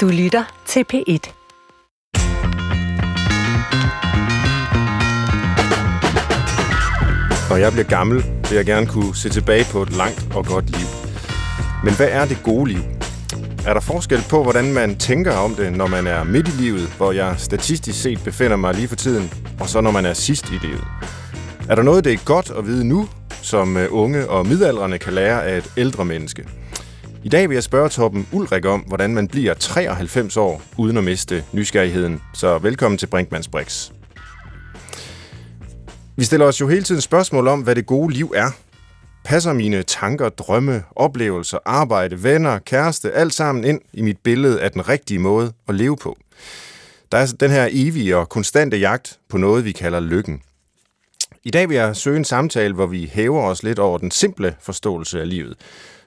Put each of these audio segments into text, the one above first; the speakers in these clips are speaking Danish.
Du lytter til P1. Når jeg bliver gammel, vil jeg gerne kunne se tilbage på et langt og godt liv. Men hvad er det gode liv? Er der forskel på, hvordan man tænker om det, når man er midt i livet, hvor jeg statistisk set befinder mig lige for tiden, og så når man er sidst i livet? Er der noget, det er godt at vide nu, som øh, unge og midaldrende kan lære af et ældre menneske? I dag vil jeg spørge Torben Ulrik om, hvordan man bliver 93 år uden at miste nysgerrigheden. Så velkommen til Brinkmanns Brix. Vi stiller os jo hele tiden spørgsmål om, hvad det gode liv er. Passer mine tanker, drømme, oplevelser, arbejde, venner, kæreste, alt sammen ind i mit billede af den rigtige måde at leve på? Der er den her evige og konstante jagt på noget, vi kalder lykken. I dag vil jeg søge en samtale, hvor vi hæver os lidt over den simple forståelse af livet.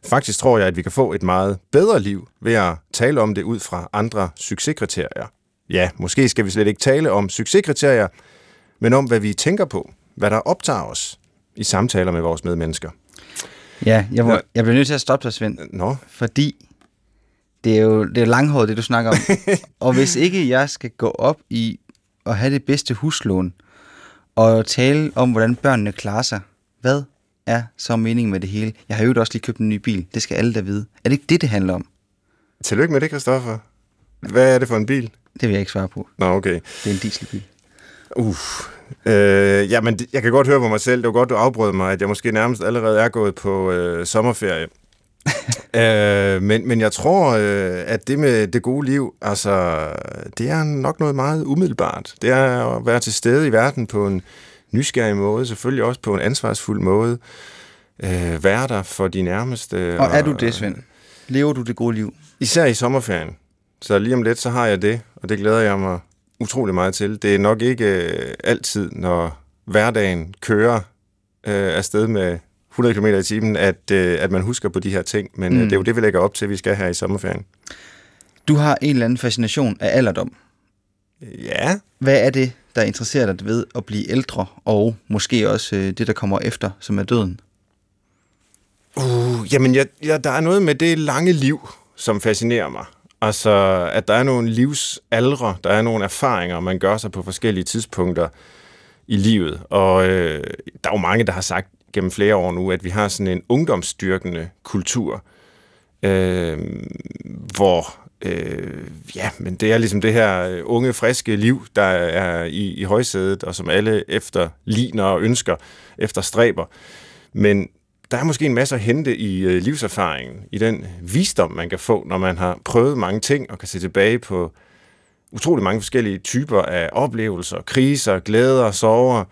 Faktisk tror jeg, at vi kan få et meget bedre liv ved at tale om det ud fra andre succeskriterier. Ja, måske skal vi slet ikke tale om succeskriterier, men om, hvad vi tænker på, hvad der optager os i samtaler med vores medmennesker. Ja, jeg, må, jeg bliver nødt til at stoppe dig, Svend. Nå, Fordi det er jo det er langhåret, det du snakker om. og hvis ikke jeg skal gå op i at have det bedste huslån, og tale om, hvordan børnene klarer sig, hvad er så meningen med det hele? Jeg har jo også lige købt en ny bil. Det skal alle da vide. Er det ikke det, det handler om? tillykke med det, Christoffer. Hvad er det for en bil? Det vil jeg ikke svare på. Nå, okay. Det er en dieselbil. Uff. Øh, jamen, jeg kan godt høre på mig selv, det var godt, du afbrød mig, at jeg måske nærmest allerede er gået på øh, sommerferie. øh, men, men jeg tror, øh, at det med det gode liv, altså, det er nok noget meget umiddelbart. Det er at være til stede i verden på en nysgerrig måde, selvfølgelig også på en ansvarsfuld måde. Øh, være der for de nærmeste. Og er du det, Svend? Lever du det gode liv? Især i sommerferien. Så lige om lidt, så har jeg det, og det glæder jeg mig utrolig meget til. Det er nok ikke øh, altid, når hverdagen kører øh, afsted med 100 km i timen, at, øh, at man husker på de her ting. Men mm. Mm. det er jo det, vi lægger op til, vi skal her i sommerferien. Du har en eller anden fascination af alderdom. Ja, Hvad er det, der interesserer dig ved at blive ældre, og måske også øh, det, der kommer efter, som er døden? Uh, jamen, jeg, jeg, der er noget med det lange liv, som fascinerer mig. Altså, at der er nogle livsaldre, der er nogle erfaringer, man gør sig på forskellige tidspunkter i livet. Og øh, der er jo mange, der har sagt gennem flere år nu, at vi har sådan en ungdomsstyrkende kultur, øh, hvor øh, ja, men det er ligesom det her øh, unge, friske liv, der er i, i højsædet, og som alle efter ligner og ønsker, efter stræber. Men der er måske en masse at hente i øh, livserfaringen, i den visdom, man kan få, når man har prøvet mange ting og kan se tilbage på utrolig mange forskellige typer af oplevelser, kriser, glæder, sorger.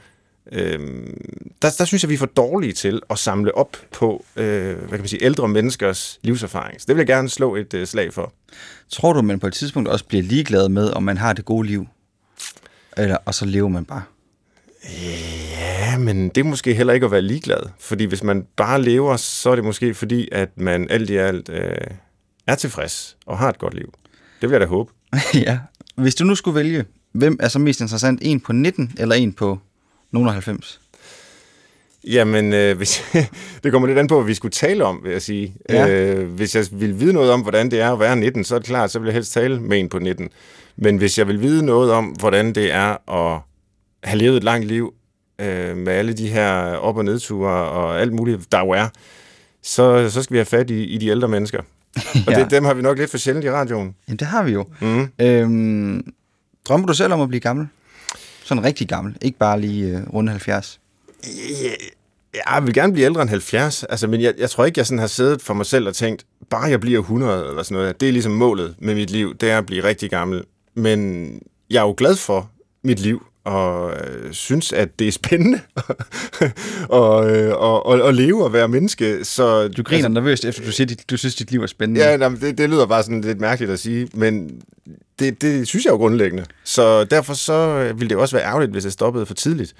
Øhm, der, der synes jeg, vi er for dårlige til at samle op på øh, hvad kan man sige, ældre menneskers livserfaring. Så det vil jeg gerne slå et øh, slag for. Tror du, man på et tidspunkt også bliver ligeglad med, om man har det gode liv? Eller, og så lever man bare? Ja, men det er måske heller ikke at være ligeglad. Fordi hvis man bare lever, så er det måske fordi, at man alt i alt øh, er tilfreds og har et godt liv. Det vil jeg da håbe. ja. Hvis du nu skulle vælge, hvem er så mest interessant? En på 19 eller en på nogen af 90? Jamen, øh, hvis, det kommer lidt an på, hvad vi skulle tale om, vil jeg sige. Ja. Øh, hvis jeg vil vide noget om, hvordan det er at være 19, så er det klart, så vil jeg helst tale med en på 19. Men hvis jeg vil vide noget om, hvordan det er at have levet et langt liv, øh, med alle de her op- og nedture og alt muligt, der jo er, så, så skal vi have fat i, i de ældre mennesker. Og Ja. det, dem har vi nok lidt for sjældent i radioen. Jamen, det har vi jo. Mm. Øhm, drømmer du selv om at blive gammel? Sådan rigtig gammel, ikke bare lige øh, rundt 70. Ja, jeg vil gerne blive ældre end 70, altså, men jeg, jeg tror ikke, jeg sådan har siddet for mig selv og tænkt, bare jeg bliver 100 eller sådan noget, det er ligesom målet med mit liv, det er at blive rigtig gammel. Men jeg er jo glad for mit liv, og øh, synes, at det er spændende og, øh, og, og, at leve og være menneske. Så, Du griner altså, nervøst, efter du siger, at du synes, dit liv er spændende. Ja, nej, men det, det lyder bare sådan lidt mærkeligt at sige, men det, det synes jeg jo grundlæggende. Så derfor så ville det også være ærgerligt, hvis jeg stoppede for tidligt.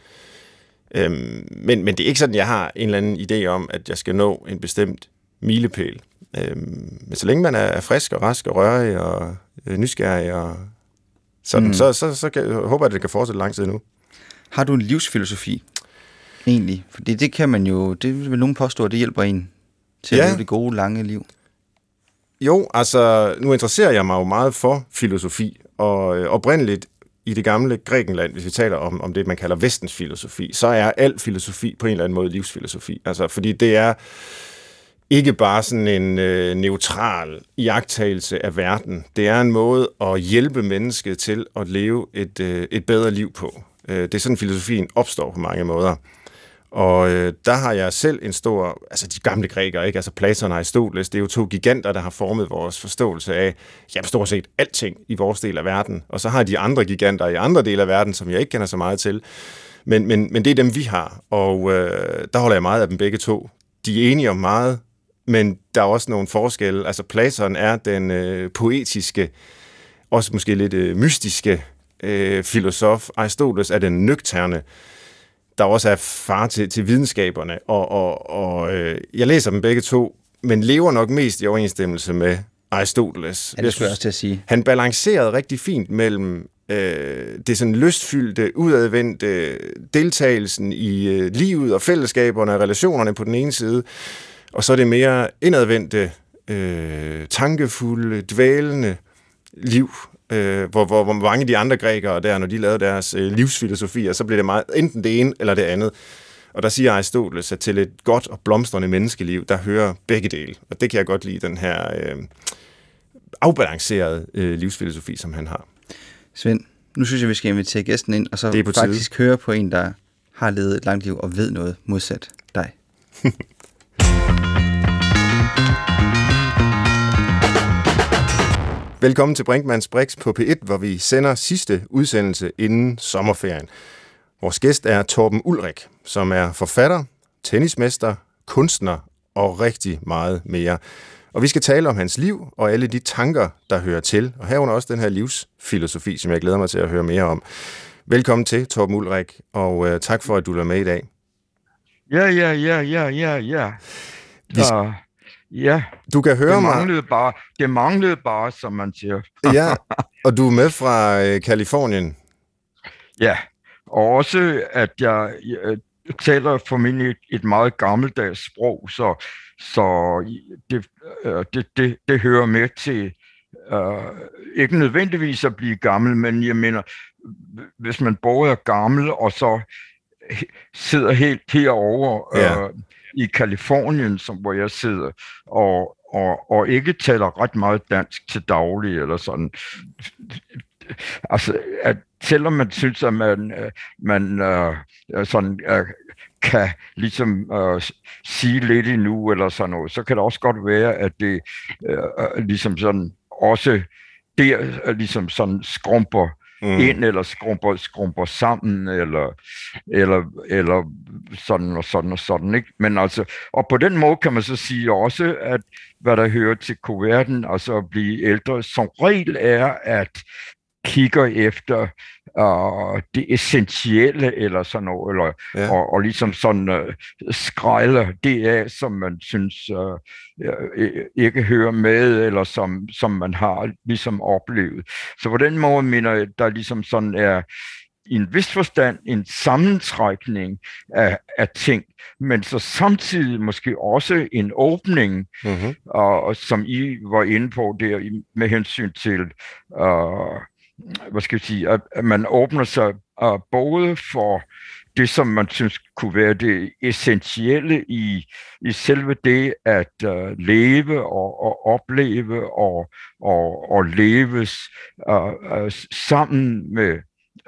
Øhm, men, men det er ikke sådan, jeg har en eller anden idé om, at jeg skal nå en bestemt milepæl. Øhm, men så længe man er frisk og rask og rørig og øh, nysgerrig og sådan, mm. så, så, så kan, håber jeg, at det kan fortsætte lang tid nu. Har du en livsfilosofi, egentlig? Fordi det kan man jo, det vil nogen påstå, at det hjælper en til at Ja. leve det gode, lange liv. Jo, altså, nu interesserer jeg mig jo meget for filosofi, og øh, oprindeligt i det gamle Grækenland, hvis vi taler om, om det, man kalder vestens filosofi, så er al filosofi på en eller anden måde livsfilosofi. Altså, fordi det er ikke bare sådan en øh, neutral iagtagelse af verden. Det er en måde at hjælpe mennesket til at leve et, øh, et bedre liv på. Øh, det er sådan, filosofien opstår på mange måder. Og øh, der har jeg selv en stor, altså de gamle grækere, ikke? altså Platon og Aristoteles, det er jo to giganter, der har formet vores forståelse af, ja, stort set alting i vores del af verden. Og så har de andre giganter i andre dele af verden, som jeg ikke kender så meget til. Men, men, men det er dem, vi har, og øh, der holder jeg meget af dem begge to. De er enige om meget, men der er også nogle forskelle. Altså Platon er den øh, poetiske, også måske lidt øh, mystiske øh, filosof. Aristoteles er den nøgterne der også er far til, til videnskaberne, og, og, og øh, jeg læser dem begge to, men lever nok mest i overensstemmelse med Aristoteles. Ja, det skulle jeg også til at sige. Han balancerede rigtig fint mellem øh, det sådan lystfyldte, udadvendte deltagelsen i øh, livet og fællesskaberne og relationerne på den ene side, og så det mere indadvendte, øh, tankefulde, dvælende liv øh, hvor, hvor, hvor mange af de andre grækere der, når de lavede deres øh, livsfilosofier, så blev det meget, enten det ene eller det andet. Og der siger Aristoteles, at til et godt og blomstrende menneskeliv, der hører begge dele. Og det kan jeg godt lide, den her øh, afbalancerede øh, livsfilosofi, som han har. Svend, nu synes jeg, vi skal invitere gæsten ind, og så det er på faktisk tide. høre på en, der har levet et langt liv og ved noget modsat dig. Velkommen til Brinkmanns Brix på P1, hvor vi sender sidste udsendelse inden sommerferien. Vores gæst er Torben Ulrik, som er forfatter, tennismester, kunstner og rigtig meget mere. Og vi skal tale om hans liv og alle de tanker, der hører til, og herunder også den her livsfilosofi, som jeg glæder mig til at høre mere om. Velkommen til, Torben Ulrik, og øh, tak for, at du er med i dag. Ja, ja, ja, ja, ja, ja. Vi, Ja. Du kan høre det manglede mig. Bare, det manglede bare, som man siger. ja, og du er med fra øh, Kalifornien. Ja, og også at jeg, jeg taler formentlig et, et meget gammeldags sprog, så, så det, øh, det, det, det hører med til uh, ikke nødvendigvis at blive gammel, men jeg mener, hvis man både er gammel og så sidder helt herovre ja. uh, i Kalifornien, som hvor jeg sidder, og, og, og ikke taler ret meget dansk til daglig, eller sådan. Altså, at selvom man synes, at man, øh, man uh, sådan, uh, kan ligesom uh, sige lidt endnu, eller sådan noget, så kan det også godt være, at det uh, ligesom sådan også der ligesom sådan skrumper mm. ind, eller skrumper, skrumper sammen, eller, eller, eller sådan og sådan og sådan. Ikke? Men altså, og på den måde kan man så sige også, at hvad der hører til kuverten, altså at blive ældre, som regel er, at kigger efter uh, det essentielle eller sådan noget, eller, ja. og, og ligesom sådan uh, skrejler det af, som man synes uh, ikke hører med, eller som, som man har ligesom oplevet. Så på den måde mener jeg, der ligesom sådan er i en vis forstand en sammentrækning af, af ting, men så samtidig måske også en åbning, mm-hmm. og, som I var inde på der med hensyn til uh, hvad skal jeg sige, at, at man åbner sig uh, både for det, som man synes kunne være det essentielle i, i selve det at uh, leve og, og opleve og, og, og leves uh, uh, sammen med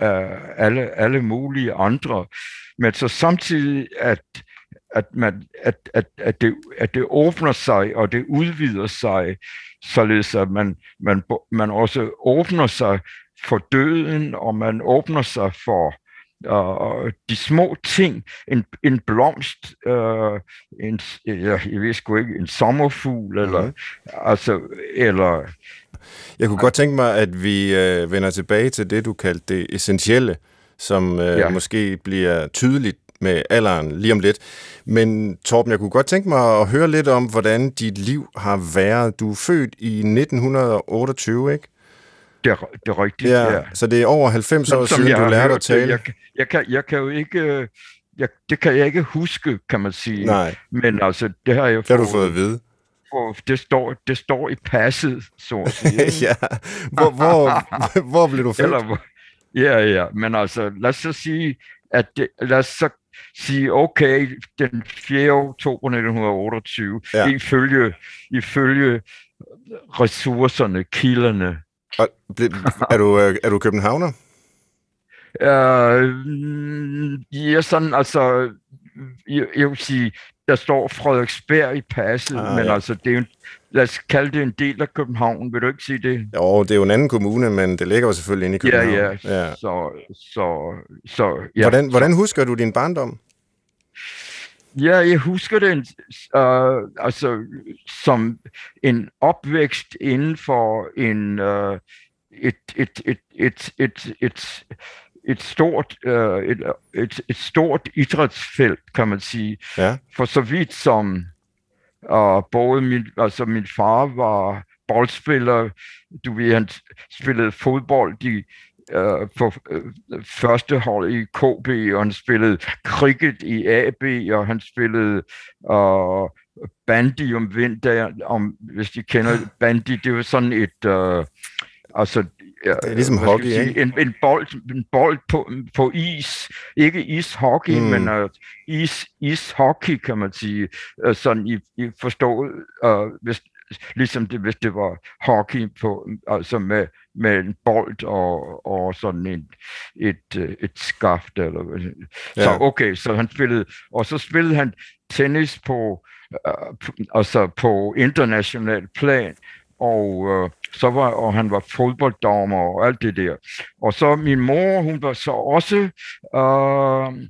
uh, alle, alle mulige andre, men så samtidig at at, man, at, at, at, det, at det åbner sig, og det udvider sig, således at man, man, man også åbner sig for døden, og man åbner sig for uh, de små ting, en, en blomst, uh, en, jeg, jeg ved sgu ikke, en sommerfugl, eller, mm. altså, eller... Jeg kunne godt tænke mig, at vi uh, vender tilbage til det, du kaldte det essentielle, som uh, ja. måske bliver tydeligt med alderen lige om lidt. Men Torben, jeg kunne godt tænke mig at høre lidt om, hvordan dit liv har været. Du er født i 1928, ikke? Det, det rigtigt, ja, ja. Så det er over 90 år siden, du lærte hørt, at tale? Jeg, jeg, kan, jeg kan jo ikke... Jeg, det kan jeg ikke huske, kan man sige. Nej. Men altså, det har jeg fået, har du fået at vide? på, det, står, det står i passet, så at sige. ja. Hvor, hvor, hvor blev du født? Eller, ja, ja, men altså, lad os så sige, at det, lad os så sige, okay, den 4. oktober 1928, Ja. ja. ifølge, ifølge ressourcerne, kilderne, Og, er, du, øh, er du københavner? Øh, ja, sådan altså, jeg, jeg vil sige, der står Frederiksberg i passet, Ah, men ja. altså, det er en- lad os kalde det en del af København, vil du ikke sige det? Jo, det er jo en anden kommune, men det ligger jo selvfølgelig inde i Ja, København. ja, ja. så, så, så, ja. Hvordan, hvordan husker du din barndom? Ja, jeg husker det uh, altså, som en opvækst inden for en, uh, et, et, et, et, et, et, et, stort, uh, et, et, et stort idrætsfelt, kan man sige. Ja. For så vidt som uh, både min, altså min far var boldspiller, du ved, han spillede fodbold i øh, for øh, første hold i KB, og han spillede cricket i AB, og han spillede øh, bandy om vinteren, om, hvis de kender bandy, det var sådan et, øh, altså, Det er ligesom hockey, sige, ikke? En, en, bold, en bold på, på is, ikke ishockey, Mm. mm. men uh, is, ishockey, kan man sige, uh, sådan i, i forstået, uh, hvis, ligesom det, hvis det var hockey på, altså med, med en bold og, og sådan en, et, øh, et skaft. Eller, hvad. så Ja. okay, så han spillede, og så spillede han tennis på, øh, altså på international plan, og øh, så var og han var fodbolddommer og alt det der. Og så min mor, hun var så også øh,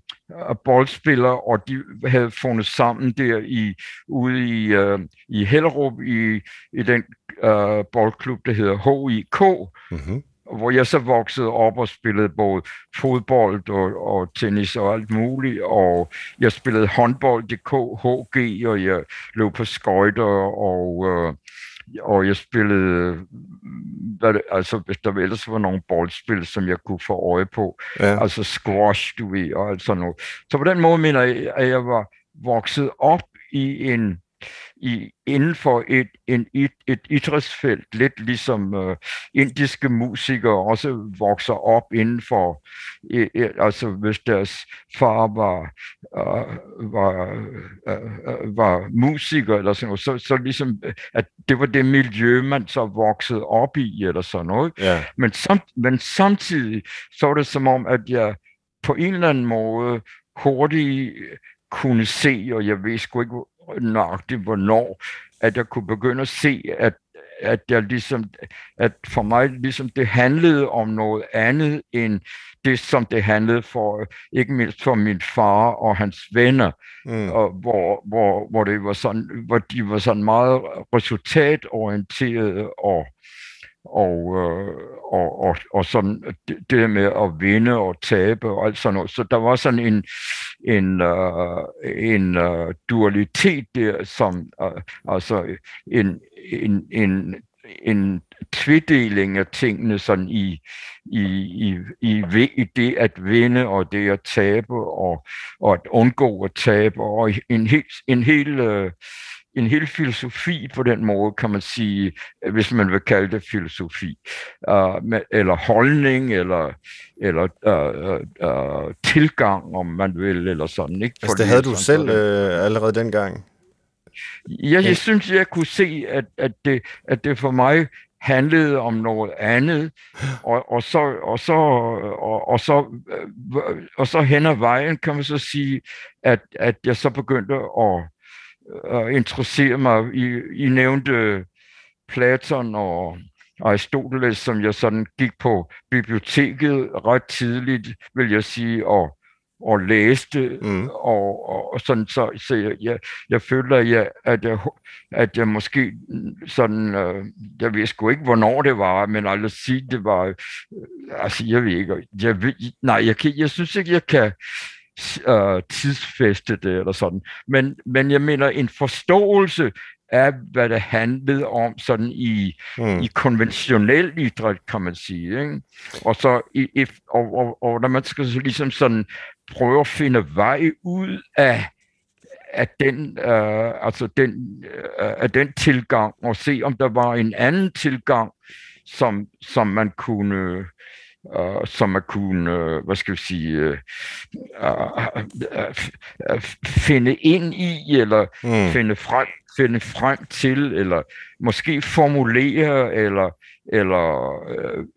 boldspiller, og de havde fundet sammen der i ude i øh, i Hellerup i i den øh, boldklub der hedder HIK, Mm-hmm. hvor jeg så voksede op og spillede både fodbold og, og tennis og alt muligt, og jeg spillede håndbold i KHG, og jeg løb på skøjter, og, øh, og jeg spillede, hvad det, altså hvis der ellers var nogle boldspil, som jeg kunne få øje på, Ja. altså squash, du ved, og alt sådan noget. Så på den måde mener jeg, at jeg var vokset op i en i, inden for et, en, et, et idrætsfelt, lidt ligesom øh, indiske musikere også vokser op inden for, øh, øh, altså hvis deres far var, øh, var, øh, øh, var musiker eller sådan noget, så, så ligesom, at det var det miljø, man så voksede op i eller sådan noget. ja. Men, samt, men samtidig så var det som om, at jeg på en eller anden måde hurtigt kunne se, og jeg ved sgu ikke nøjagtigt hvornår, at jeg kunne begynde at se, at at jeg ligesom, at for mig ligesom det handlede om noget andet end det, som det handlede for, ikke mindst for min far og hans venner, Mm. og hvor, hvor, hvor, det var sådan, hvor de var sådan meget resultatorienterede og, og, øh, og, og, og sådan det, det der med at vinde og tabe og alt sådan noget. Så der var sådan en, en, øh, en øh, dualitet der, som øh, altså en, en, en, en tvedeling af tingene sådan i, i, i, i, i det at vinde og det at tabe og, og at undgå at tabe og en helt, en hel øh, en hel filosofi på den måde, kan man sige, hvis man vil kalde det filosofi, uh, med, eller holdning, eller, eller uh, uh, tilgang, om man vil, eller sådan. Ikke? Altså, det havde du selv øh, allerede dengang? Ja, jeg synes, jeg kunne se, at, at, det, at det for mig handlede om noget andet, og, og så og så og, og så og så hen ad vejen kan man så sige, at, at jeg så begyndte at, at interessere mig. I, I nævnte Platon og Aristoteles, som jeg sådan gik på biblioteket ret tidligt, vil jeg sige, og, og læste, Mm. og, og, og sådan, så, så jeg, jeg, jeg føler, at jeg, at jeg, at jeg måske sådan, øh, jeg ved sgu ikke, hvornår det var, men aldrig sige, det var, øh, altså jeg ved ikke, jeg ved, nej, jeg, kan, jeg synes ikke, jeg kan øh, tidsfeste det eller sådan, men, men jeg mener en forståelse af, hvad det handlede om sådan i, Mm. i konventionel idræt, kan man sige. Ikke? Og, så i, i, og, og, og når man skal så ligesom sådan prøve at finde vej ud af, af den, øh, altså den, øh, af den tilgang, og se om der var en anden tilgang, som, som man kunne uh, som man kunne, uh, hvad skal vi sige, uh, uh, uh, finde ind i, eller mm. finde, frem, finde frem til, eller måske formulere, eller eller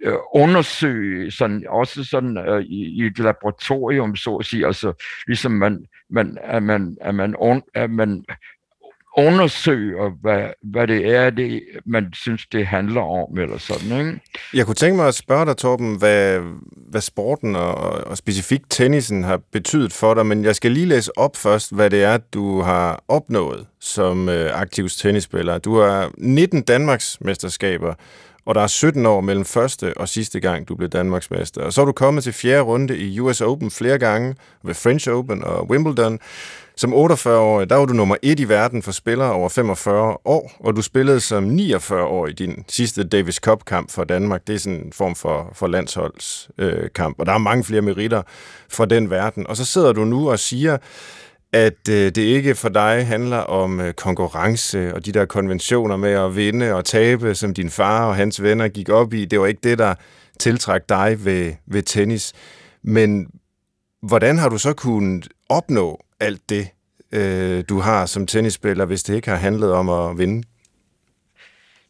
øh, undersøge sådan også sådan øh, i, i et laboratorium så at sige altså ligesom man man at man at man, at man undersøger, hvad, hvad det er, det, man synes, det handler om, eller sådan, ikke? Jeg kunne tænke mig at spørge dig, Torben, hvad, hvad sporten og, og specifikt tennisen har betydet for dig, men jeg skal lige læse op først, hvad det er, du har opnået som øh, aktiv tennisspiller. Du har 19 Danmarks mesterskaber, og der er 17 år mellem første og sidste gang, du blev Danmarksmester. Og så er du kommet til fjerde runde i US Open flere gange, ved French Open og Wimbledon. Som 48-årig, der var du nummer et i verden for spillere over 45 år, og du spillede som 49 år i din sidste Davis Cup-kamp for Danmark. Det er sådan en form for, for landsholdskamp, øh, og der er mange flere meritter fra den verden. Og så sidder du nu og siger, at øh, det ikke for dig handler om øh, konkurrence og de der konventioner med at vinde og tabe, som din far og hans venner gik op i. Det var ikke det, der tiltræk dig ved, ved tennis. Men hvordan har du så kunnet opnå alt det, øh, du har som tennisspiller, hvis det ikke har handlet om at vinde?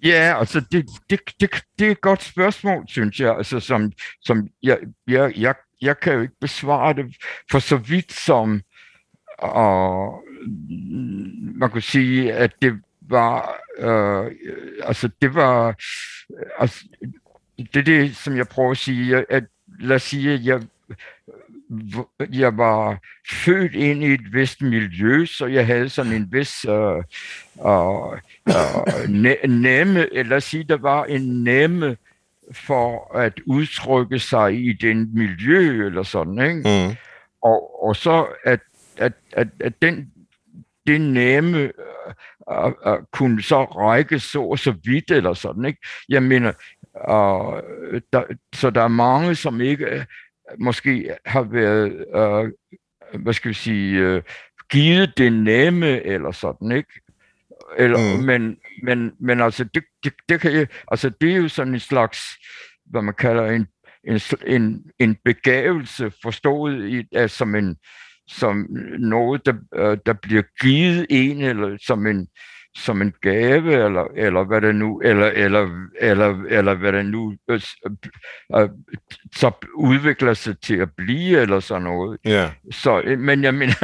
Ja, altså det, det, det, det er et godt spørgsmål, synes jeg. Altså, som, som jeg, jeg, jeg, jeg kan jo ikke besvare det for så vidt som og man kunne sige, at det var, øh, altså det var, altså, det er det, som jeg prøver at sige, at lad os sige, at jeg, jeg var født ind i et vist miljø, så jeg havde sådan en vis øh, øh, øh, nemme, eller sige, der var en nemme for at udtrykke sig i den miljø, eller sådan, ikke? Mm. Og, og så at at, at, at den, det nemme øh, øh, kunne så række så og så vidt eller sådan, ikke? Jeg mener, øh, der, så der er mange, som ikke øh, måske har været, øh, hvad skal vi sige, øh, givet det nemme eller sådan, ikke? Eller, mm. men, men, men altså, det, det, det, kan, altså, det er jo sådan en slags, hvad man kalder en, en, en, en begævelse, forstået i, altså, som en, som noget, der, øh, der bliver givet en, eller som en, som en gave, eller, eller hvad det nu, eller, eller, eller, eller hvad det nu øh, øh, så udvikler sig til at blive, eller sådan noget. Yeah. Så, øh, men jeg mener,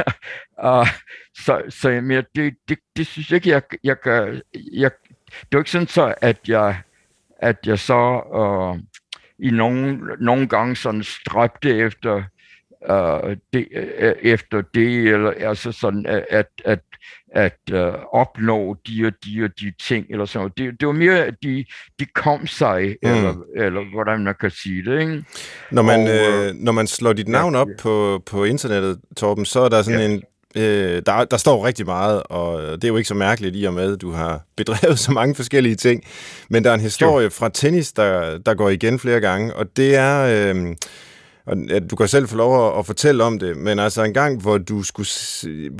uh, så, så jeg mener, det, det, det synes jeg ikke, jeg, jeg kan, jeg, det er ikke sådan så, at jeg, at jeg så uh, i nogle, nogle gange sådan stræbte efter øh, det, øh, efter det, eller altså sådan, at, at, at øh, opnå de og de og de ting, eller sådan det, det var mere, at de, de kom sig, mm. eller, eller hvordan man kan sige det, ikke? Når man, og, øh, når man slår dit navn op ja. på, på internettet, Torben, så er der sådan ja. en Øh, der, der står rigtig meget, og det er jo ikke så mærkeligt i og med, at du har bedrevet så mange forskellige ting. Men der er en historie fra tennis, der, der går igen flere gange, og det er... Øh, og ja, du kan selv få lov at, at fortælle om det, men altså en gang, hvor du skulle...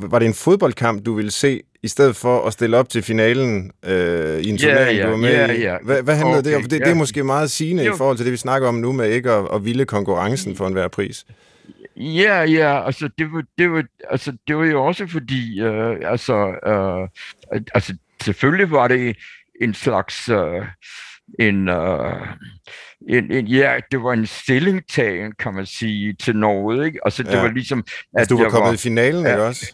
Var det en fodboldkamp, du ville se, i stedet for at stille op til finalen øh, i en turnering, yeah, du var med yeah, yeah. i? Hvad, hvad handlede okay, det om? For det, yeah. det er måske meget sigende jo. i forhold til det, vi snakker om nu, med ikke at, at ville konkurrencen for enhver pris. Ja, ja, altså det var, det var, altså, det var jo også fordi, øh, altså, øh, altså selvfølgelig var det en slags... Øh, en, uh, en, en, ja, det var en stillingtagen, kan man sige, til noget, ikke? Altså, det ja. var ligesom... At altså, du var kommet var, i finalen, ja, ikke også?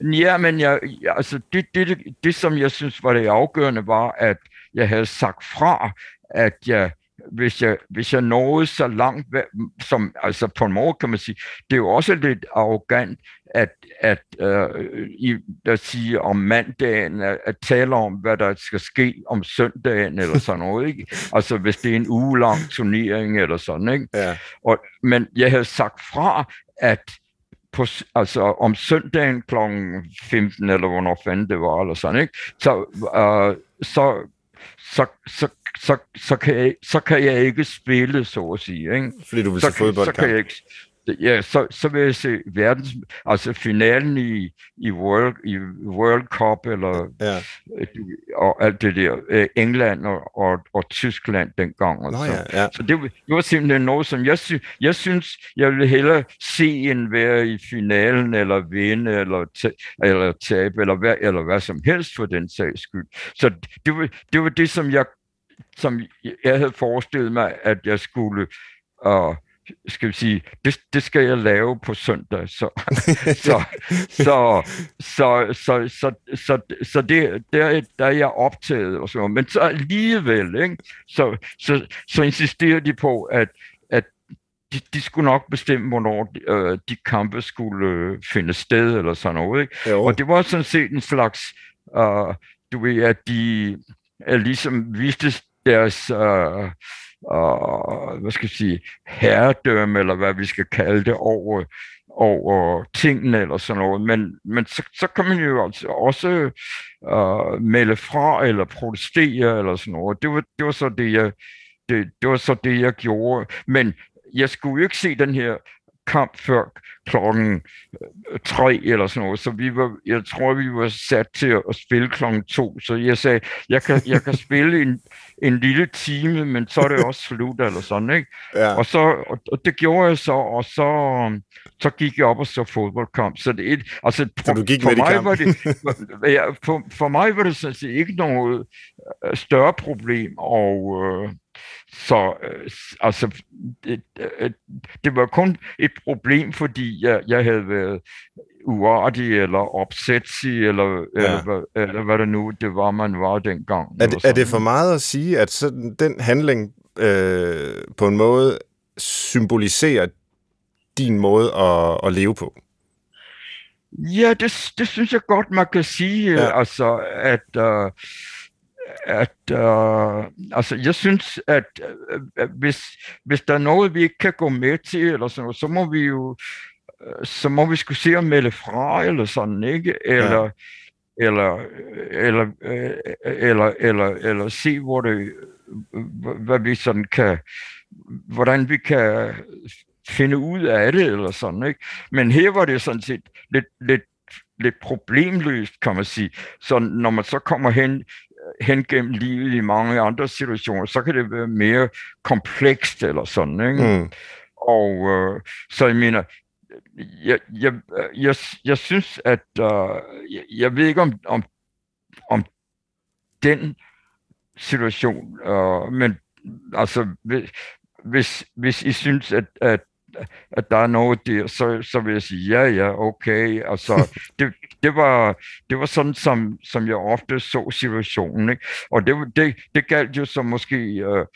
Ja, men jeg, altså, det, det, det, det, som jeg synes var det afgørende, var, at jeg havde sagt fra, at jeg hvis jeg, hvis jeg nåede så langt, som, altså på en måde kan man sige, det er jo også lidt arrogant, at, at øh, i, at sige om mandagen, at, at tale om, hvad der skal ske om søndagen, eller sådan noget, ikke? Altså, hvis det er en uge lang turnering, eller sådan, ikke? Ja. Og, men jeg havde sagt fra, at på, altså om søndagen kl. 15, eller hvornår fanden det var, eller sådan, ikke? Så, øh, så, så, så så, så, kan jeg, så kan jeg ikke spille, så at sige. Ikke? Fordi du vil så, se fodbold? Så kan jeg ikke, ja, så, så vil jeg se verdens, altså finalen i, i, World, i World Cup, eller, Ja. og alt det der, øh, England og, og, og Tyskland dengang. Og Nå så. ja, ja. Så det, var- det var simpelthen noget, som jeg, sy- jeg synes, jeg ville hellere se en være i finalen, eller vinde, eller, ta- eller tabe, eller hvad, eller hvad som helst for den sags skyld. Så det var det, var det som jeg som jeg havde forestillet mig, at jeg skulle, uh, skal vi sige, det, det skal jeg lave på søndag. Så, så, så, så, så, så, så, så det, der, der er jeg optaget og sådan noget. Men så alligevel, ikke? Så, så, så insisterer de på, at, at de, de skulle nok bestemme, hvornår de, øh, de kampe skulle øh, finde sted, eller sådan noget. Ikke? Jo. Og det var sådan set en slags, uh, du ved, at de uh, ligesom viste deres, uh, og, hvad skal jeg sige, herredømme, eller hvad vi skal kalde det, over, over tingene, eller sådan noget. Men, men så, så kan man jo altså også uh, melde fra, eller protestere, eller sådan noget. Det var, det var så det, jeg, det, det var så det, jeg gjorde. Men jeg skulle jo ikke se den her kamp før klokken øh, tre eller sådan noget, så vi var, jeg tror, vi var sat til at spille klokken to, så jeg sagde, jeg kan, jeg kan spille en, en lille time, men så er det også slut, eller sådan, ikke? Ja. Og, så, og, og det gjorde jeg så, og så, så gik jeg op og så fodboldkamp. Så det et, altså, Så du gik for med mig kampen? var det, for, ja, for, for mig var det sådan set ikke noget større problem, og øh, så øh, altså, det, øh, det var kun et problem, fordi jeg, jeg havde været uartig eller opsætsig, eller, ja. eller, hvad- eller hvad det nu det var, man var dengang. Er eller det, er det for meget at sige, at sådan, den handling øh, på en måde symboliserer din måde at, at leve på? Ja, det, det synes jeg godt, man kan sige. Ja. Ja. Altså, at, uh, at uh, altså, jeg synes, at uh, hvis, hvis der er noget, vi ikke kan gå med til, eller sådan noget, så må vi jo øh, så må vi skulle se at melde fra, eller sådan, ikke? Eller, ja. eller, eller, øh, eller, eller, eller se, hvor det, øh, hvad vi sådan kan, hvordan vi kan finde ud af det, eller sådan, ikke? Men her var det sådan set lidt, lidt, lidt problemløst, kan man sige. Så når man så kommer hen, hen gennem livet i mange andre situationer, så kan det være mere komplekst, eller sådan, ikke? Mm. Og øh, så jeg mener, jeg, jeg, jeg, jeg synes, at øh, jeg, jeg ved ikke om, om, om den situation, øh, men altså, hvis, hvis, hvis I synes, at, at, at der er noget der, så, så vil jeg sige, ja, ja, okay. Altså, det, det, var, det var sådan, som, som jeg ofte så situationen. Ikke? Og det, det, det galt jo som måske øh,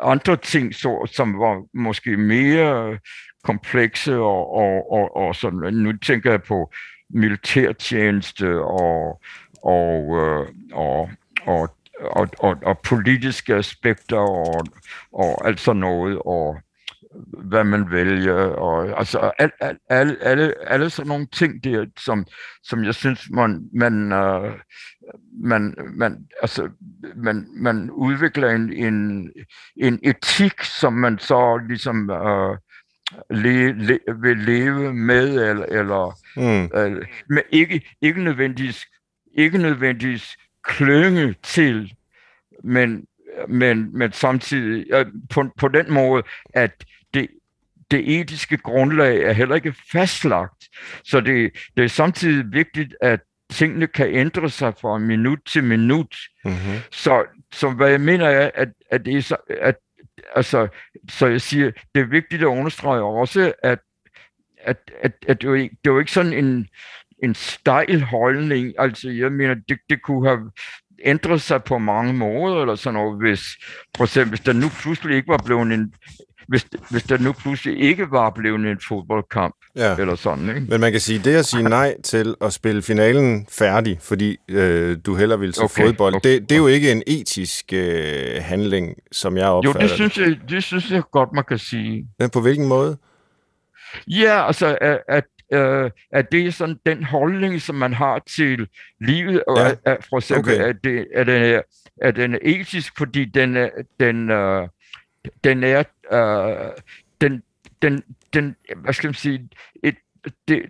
andre ting, så, som var måske mere komplekse og, og, og, og sådan. Nu tænker jeg på militærtjeneste og, og, øh, og, og, og, og, og politiske aspekter og, og alt sådan noget, og hvad man vælger, og altså al, al, alle, alle, alle sådan nogle ting der, som, som jeg synes, man, man, øh, man, man, altså, man, man udvikler en, en, en etik, som man så ligesom øh, le, le, vil leve med, eller, eller Mm. øh, men ikke, ikke nødvendigvis, ikke nødvendigvis klynge til, men, men, men samtidig øh, på, på den måde, at det, etiske grundlag er heller ikke fastlagt. Så det, det er samtidig vigtigt, at tingene kan ændre sig fra minut til minut. Mm-hmm. Så, så hvad jeg mener er, at, at det er så, at, altså, så jeg siger, det er vigtigt at understrege også, at, at, at, at det, er jo ikke, det er jo ikke sådan en, en stejl holdning. Altså, jeg mener, det, det kunne have ændret sig på mange måder, eller sådan noget, hvis, for eksempel, hvis der nu pludselig ikke var blevet en, hvis, hvis der nu pludselig ikke var blevet en fodboldkamp, Ja. eller sådan, ikke? Men man kan sige, det at sige nej til at spille finalen færdig, fordi øh, du hellere vil til Okay, fodbold, okay. det, det er jo ikke en etisk øh, handling, som jeg Jo, opfatter det synes, jeg, det synes jeg godt, man kan sige. Men på hvilken måde? Ja, altså, at, at, øh, at det er sådan den holdning, som man har til livet, og Ja, at, at for eksempel, okay. at, det, at, den er, at den er etisk, fordi den er, den, øh, den er, øh, den, den, den, hvad skal man sige, et, det,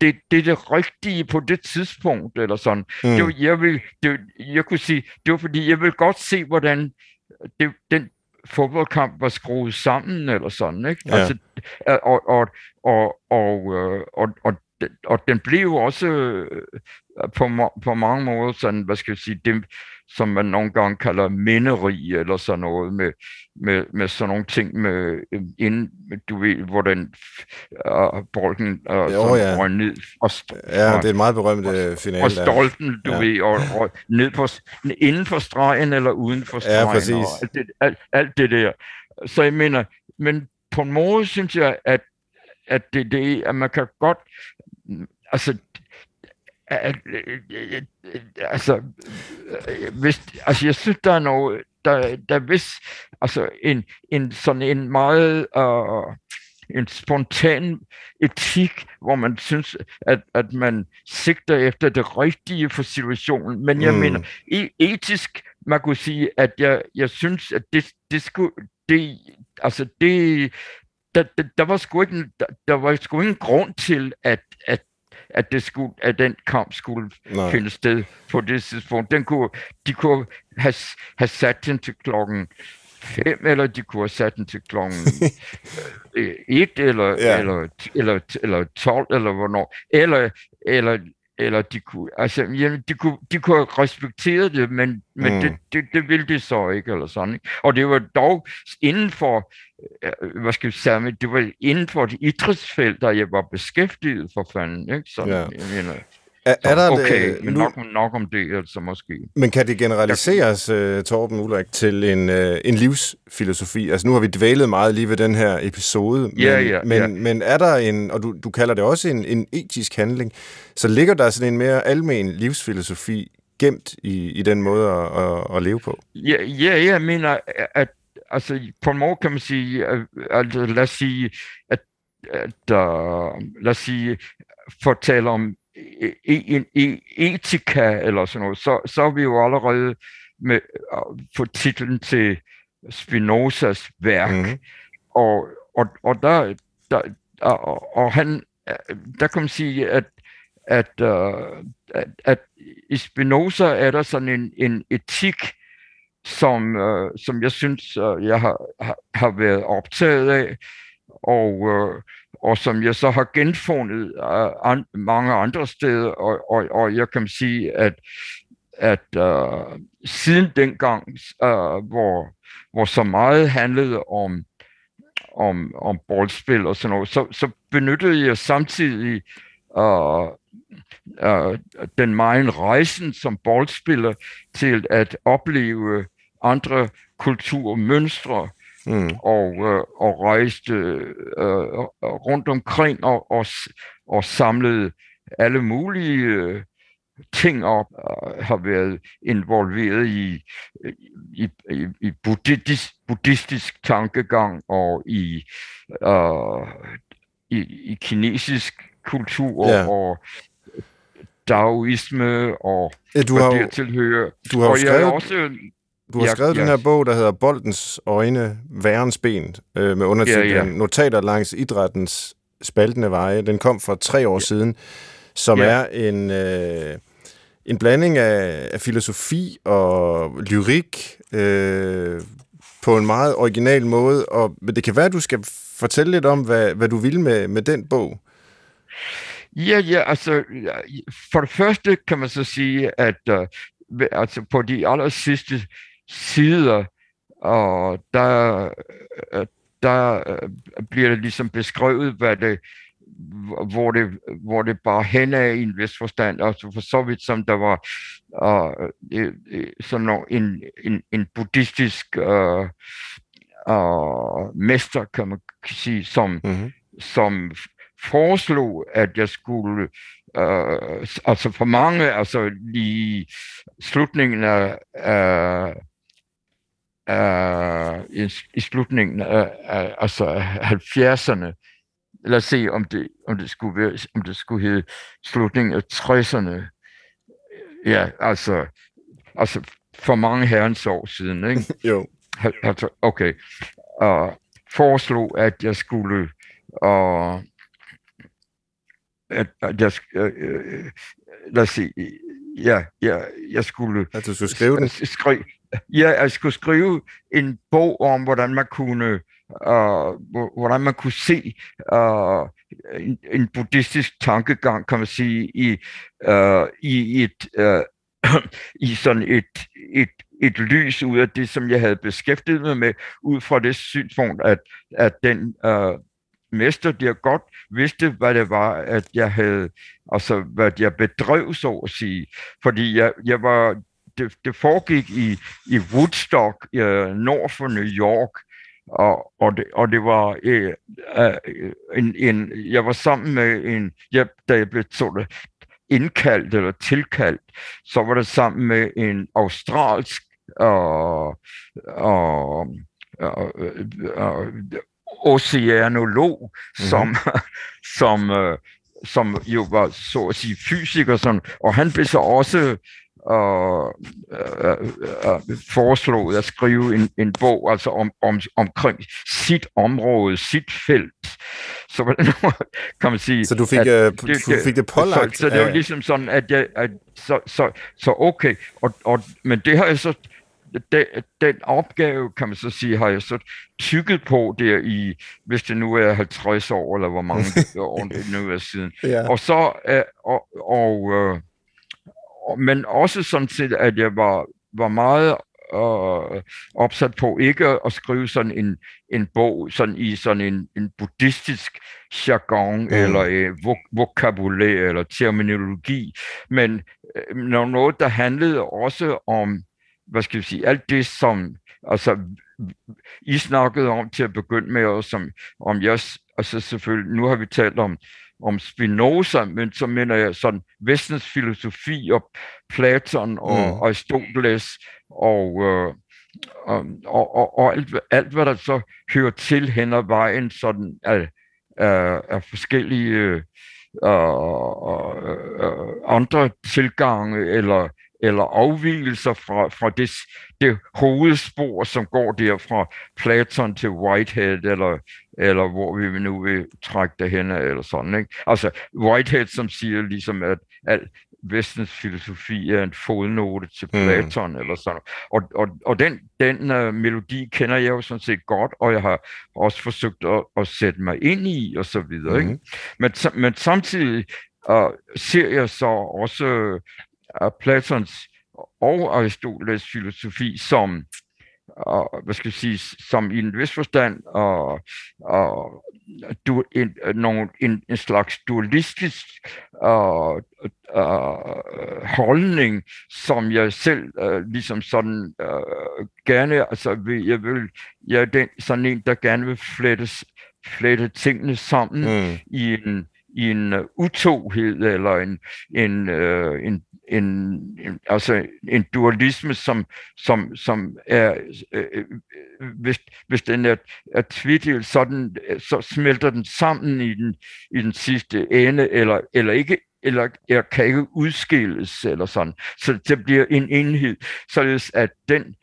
det, det er det rigtige på det tidspunkt, eller sådan. Mm. Det var, jeg, vil, det, jeg kunne sige, det var fordi, jeg vil godt se, hvordan det, den fodboldkamp var skruet sammen, eller sådan, ikke? Ja. Altså, og, og, og, og, øh, og, og, og den blev jo også øh, på, på mange måder sådan, hvad skal jeg sige, det, som man nogle gange kalder minderi, eller sådan noget, med, med, med sådan nogle ting, med, ind, du ved, hvor den uh, bolden uh, jo, ja. røg ned. Og, ja, det er et meget berømt uh, finale. Og stolpen, du ja. ved, og, og ned på, inden for stregen, eller uden for stregen. Ja, præcis. Og alt det, alt, alt det der. Så jeg mener, men på en måde synes jeg, at, at det, det at man kan godt, altså, at, altså, hvis, altså, jeg synes, der er noget, der, der er vis, altså, en, en sådan en meget, uh, en spontan etik, hvor man synes, at, at man sigter efter det rigtige for situationen. Men jeg mm. mener, e- etisk, man kunne sige, at jeg, jeg synes, at det, det skulle, det, altså det, der, der, der var sgu ikke, der, der var sgu ingen grund til, at, at at, det skulle, at den kamp skulle Nej. finde sted på det tidspunkt. Den kunne, de kunne have, have sat den til klokken 5, eller de kunne have sat den til klokken 1, eller, ja. eller, eller, eller 12, eller hvornår. Eller, eller eller de kunne, altså, jamen, de kunne, de kunne respektere det, men, men mm. det, det, det ville de så ikke, eller sådan, ikke? Og det var dog inden for, øh, hvad skal vi sige, det var inden for et idrætsfelt, der jeg var beskæftiget for fanden, ikke? Så, ja. jeg mener, er, er der okay, det, men nu, nok, nok om det, altså måske. Men kan det generaliseres, uh, Torben Ulrik, til en, uh, en livsfilosofi? Altså nu har vi dvælet meget lige ved den her episode, men, ja, ja, men, ja. men er der en, og du, du kalder det også en, en etisk handling, så ligger der sådan en mere almen livsfilosofi gemt i, i den måde at, at, at leve på? Ja, ja, jeg mener, at altså, på en måde kan man sige, at, altså, lad os sige, at, at uh, lad os sige, fortælle om en e, etika eller sådan noget, så, så er vi jo allerede med få titlen til Spinozas værk. Mm. Og, og, og der, der og, og han, der kan man sige, at, at, uh, at, at i Spinoza er der sådan en, en etik, som, uh, som jeg synes, uh, jeg har, har, har været optaget af, og, og som jeg så har genfundet uh, øh, an, mange andre steder, og, og, og jeg kan sige, at, at uh, siden dengang, uh, hvor, hvor så meget handlede om, om, om boldspil og sådan noget, så, så benyttede jeg samtidig uh, uh, den meget rejsen som boldspiller til at opleve andre kulturmønstre, mm. og, øh, og rejste øh, rundt omkring og, og, og samlede alle mulige øh, ting op, og har været involveret i, i, i, i buddhistisk, buddhistisk tankegang og i, øh, i, i kinesisk kultur ja. og Daoisme og ja, du har, det tilhører. Du har og jeg skrevet... også du har ja, skrevet ja. den her bog, der hedder Boldens øjne, værens ben, øh, med undertitlen ja, ja. Notater langs idrættens spaltende veje. Den kom for tre år ja. siden, som ja. er en, øh, en blanding af, af filosofi og lyrik øh, på en meget original måde. Og det kan være, at du skal fortælle lidt om, hvad, hvad du vil med, med den bog. Ja, ja, altså for det første kan man så sige, at uh, altså på de aller sidste sider, og der, øh, der øh, bliver det ligesom beskrevet, hvad det, hvor det, hvor det bare hen er i en vis forstand, altså for så vidt som der var uh, sådan en, en, en buddhistisk uh, uh, mester, kan man sige, som, mm-hmm. som foreslog, at jeg skulle, uh, altså for mange, altså i slutningen af, af uh, i, i slutningen af, af altså 70'erne. Lad os se, om det, om det, skulle, være, om det skulle hedde slutningen af 60'erne. Ja, altså, altså for mange herrens år siden, ikke? jo. Altså, okay. Uh, foreslog, at jeg skulle og at, at jeg, øh, øh, lad os se, ja, ja, jeg skulle... At du skulle skrive den? Skri, ja, jeg skulle skrive en bog om, hvordan man kunne, uh, hvordan man kunne se uh, en, en buddhistisk tankegang, kan man sige, i, uh, i et... Uh, i sådan et, et, et lys ud af det, som jeg havde beskæftiget mig med, ud fra det synspunkt, at, at den uh, mester der godt vidste, hvad det var, at jeg havde, altså hvad jeg bedrev, så at sige. Fordi jeg, jeg var, det, det foregik i, i Woodstock, uh, nord for New York, og, og, det, og det var uh, uh, en, en, jeg var sammen med en, jeg, da jeg blev sådan indkaldt eller tilkaldt, så var det sammen med en australsk og, og, og, og oceanolog, mm-hmm. som, som, øh, som jo var så at sige fysiker, sådan, og han blev så også øh, øh, øh, foreslået at skrive en, en bog altså om, om, omkring sit område, sit felt. Så hvordan kan man sige... Så du fik, at, øh, du fik det pålagt? Så, så det var ligesom sådan, at jeg... At, så, så, så okay, og, og, men det har jeg så den, den opgave, kan man så sige, har jeg så tykket på der i, hvis det nu er 50 år, eller hvor mange år det nu er siden. Ja. Og så, øh, og, og, øh, men også sådan set, at jeg var, var meget øh, opsat på ikke at skrive sådan en, en bog sådan i sådan en, en buddhistisk jargon mm. eller øh, vok- vokabulær eller terminologi, men øh, noget, der handlede også om hvad skal vi sige, alt det, som altså, I snakkede om til at begynde med, og som om jeg, altså selvfølgelig, nu har vi talt om, om Spinoza, men så mener jeg sådan vestens filosofi og Platon og mm. Aristoteles og, øh, og, og, og, alt, alt, hvad der så hører til hen ad vejen sådan af, af, af forskellige øh, øh, andre tilgange eller eller afvielser fra, fra det, det hovedspor, som går der fra Platon til Whitehead, eller, eller hvor vi nu vil trække det hen, eller sådan. Ikke? Altså Whitehead, som siger ligesom, at, at vestens filosofi er en fodnote til mm. Platon, mm. eller sådan Og, og, og den, den uh, melodi kender jeg jo sådan set godt, og jeg har også forsøgt at, at sætte mig ind i, og så videre. Mm. Ikke? Men, men samtidig uh, ser jeg så også af Platons og Aristoteles filosofi som og, hvad skal jeg sige, som i en vis forstand og, og du, en, nogle, en, en slags dualistisk og, og, holdning, som jeg selv uh, ligesom sådan uh, gerne, altså jeg vil, jeg er den, sådan en, der gerne vil flette, flette tingene sammen mm. i en i en uh, utoghed eller en, en, uh, en en, en, altså en dualisme, som, som, som er, øh, øh, hvis, hvis den er, er tvidel, så, den, så smelter den sammen i den, i den sidste ende, eller, eller ikke eller er, kan ikke udskilles, eller sådan. Så det bliver en enhed, således at den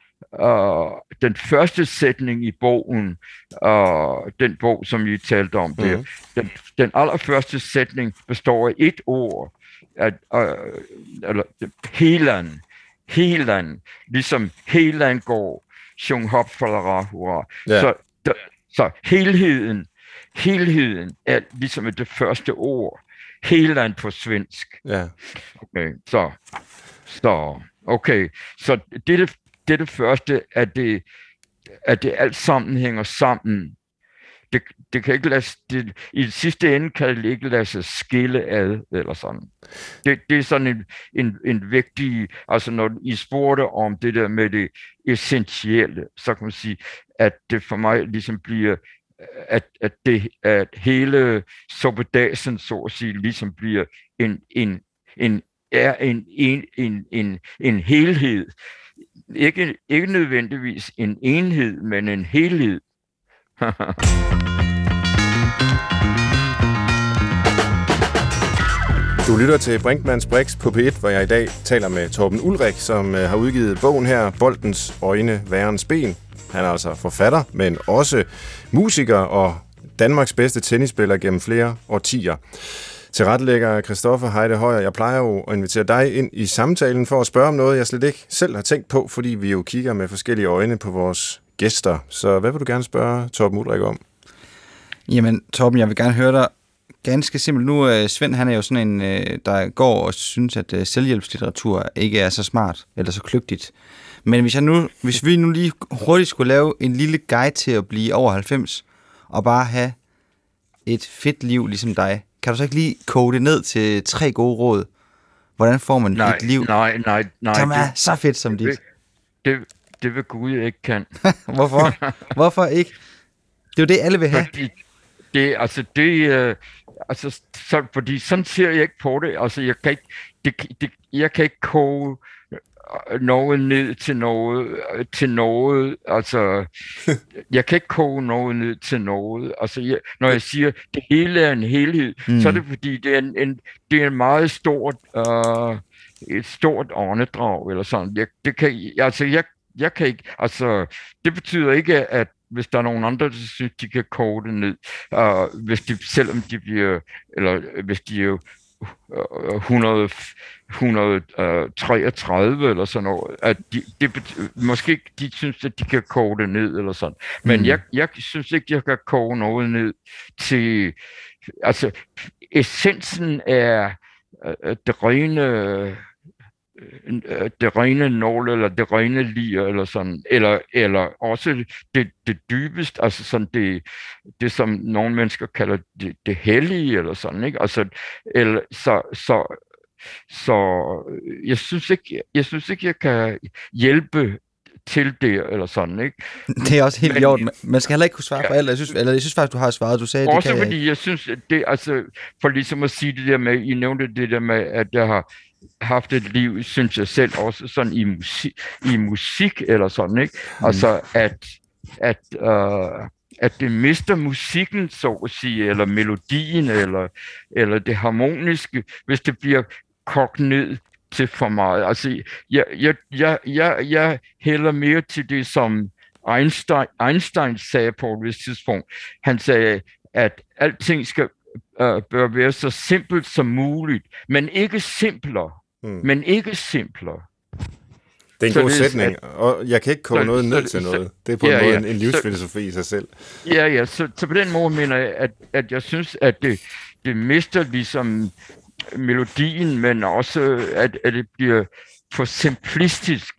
Uh, den første sætning i bogen, uh, den bog, som I talte om, mm. der, den, den allerførste sætning består af et ord, at, uh, eller helan, helan, ligesom helan går, sjung hop for. Yeah. Så, der, så helheden, helheden er ligesom det første ord. Helan på svensk. Ja. Okay, så, så, okay, så det det, det, er det første, at det, at det alt sammen hænger sammen det, det kan ikke lade, det, i det sidste ende kan det ikke lade sig skille ad, eller sådan. Det, det er sådan en, en, en vigtig, altså når I spurgte om det der med det essentielle, så kan man sige, at det for mig ligesom bliver, at, at, det, at hele sobedasen, så at sige, ligesom bliver en, en, en, er en, en, en, en, en helhed. Ikke, ikke nødvendigvis en enhed, men en helhed, du lytter til Brinkmanns Brix på P1, hvor jeg i dag taler med Torben Ulrik, som øh, har udgivet bogen her, Boldens Øjne, Værens Ben. Han er altså forfatter, men også musiker og Danmarks bedste tennisspiller gennem flere årtier. Til retlægger Christoffer Heide Højer, jeg plejer jo at invitere dig ind i samtalen for at spørge om noget, jeg slet ikke selv har tænkt på, fordi vi jo kigger med forskellige øjne på vores gæster. Så hvad vil du gerne spørge Torben Ulrik om? Jamen, Torben, jeg vil gerne høre dig ganske simpelt. Nu, uh, Svend, han er jo sådan en, uh, der går og synes, at uh, selvhjælpslitteratur ikke er så smart eller så kløgtigt. Men hvis, jeg nu, hvis vi nu lige hurtigt skulle lave en lille guide til at blive over 90, og bare have et fedt liv ligesom dig, kan du så ikke lige koge det ned til tre gode råd? Hvordan får man nej, et liv, nej, nej, nej, som er det, så fedt som dit? det, det, vil Gud ikke kan. Hvorfor? Hvorfor ikke? Det er jo det, alle vil have. Fordi det, altså det, øh, altså, så, fordi sådan ser jeg ikke på det. Altså, jeg kan ikke, det, det, jeg kan ikke koge øh, noget ned til noget, øh, til noget, altså, jeg kan ikke koge noget ned til noget. Altså, jeg, når jeg siger, det hele er en helhed, mm. så er det fordi, det er en, en, det er en meget stort, øh, et stort åndedrag, eller sådan. Jeg, det kan, altså, jeg, jeg kan ikke, altså, det betyder ikke, at hvis der er nogen andre, der synes, de kan koge det ned, uh, hvis de, selvom de bliver, eller hvis de er uh, 100, 133 eller sådan noget, at de, det betyder, måske de synes, at de kan koge det ned eller sådan. Men mm. jeg, jeg synes ikke, jeg kan koge noget ned til, altså essensen er uh, det rene Øh, det rene nål, eller det rene lir, eller sådan, eller, eller også det, det dybeste, altså sådan det, det, som nogle mennesker kalder det, det hellige, eller sådan, ikke? Altså, eller, så, så, så jeg synes ikke, jeg synes ikke, jeg kan hjælpe til det, eller sådan, ikke? Det er også helt i orden. Man skal heller ikke kunne svare ja, på alt. Jeg synes, eller jeg synes faktisk, du har svaret. Du sagde, også det kan fordi jeg, jeg synes, det, altså, for ligesom at sige det der med, I nævnte det der med, at jeg har haft et liv, synes jeg selv, også sådan i musik, i musik eller sådan, ikke? Mm. Altså, at, at, uh, at det mister musikken, så at sige, eller melodien, eller, eller det harmoniske, hvis det bliver kogt ned til for meget. Altså, jeg, jeg, jeg, jeg, jeg hælder mere til det, som Einstein, Einstein sagde på et vist tidspunkt. Han sagde, at alting skal øh, bør være så simpelt som muligt, men ikke simplere. Mm. Men ikke simplere. Det er en så god det, sætning, at, og jeg kan ikke komme så, noget ned så, til noget. Det er på ja, en måde ja, en, en livsfilosofi så, i sig selv. Ja, ja, så, så på den måde mener jeg, at, at jeg synes, at det, det mister ligesom melodien, men også, at, at det bliver for simplistisk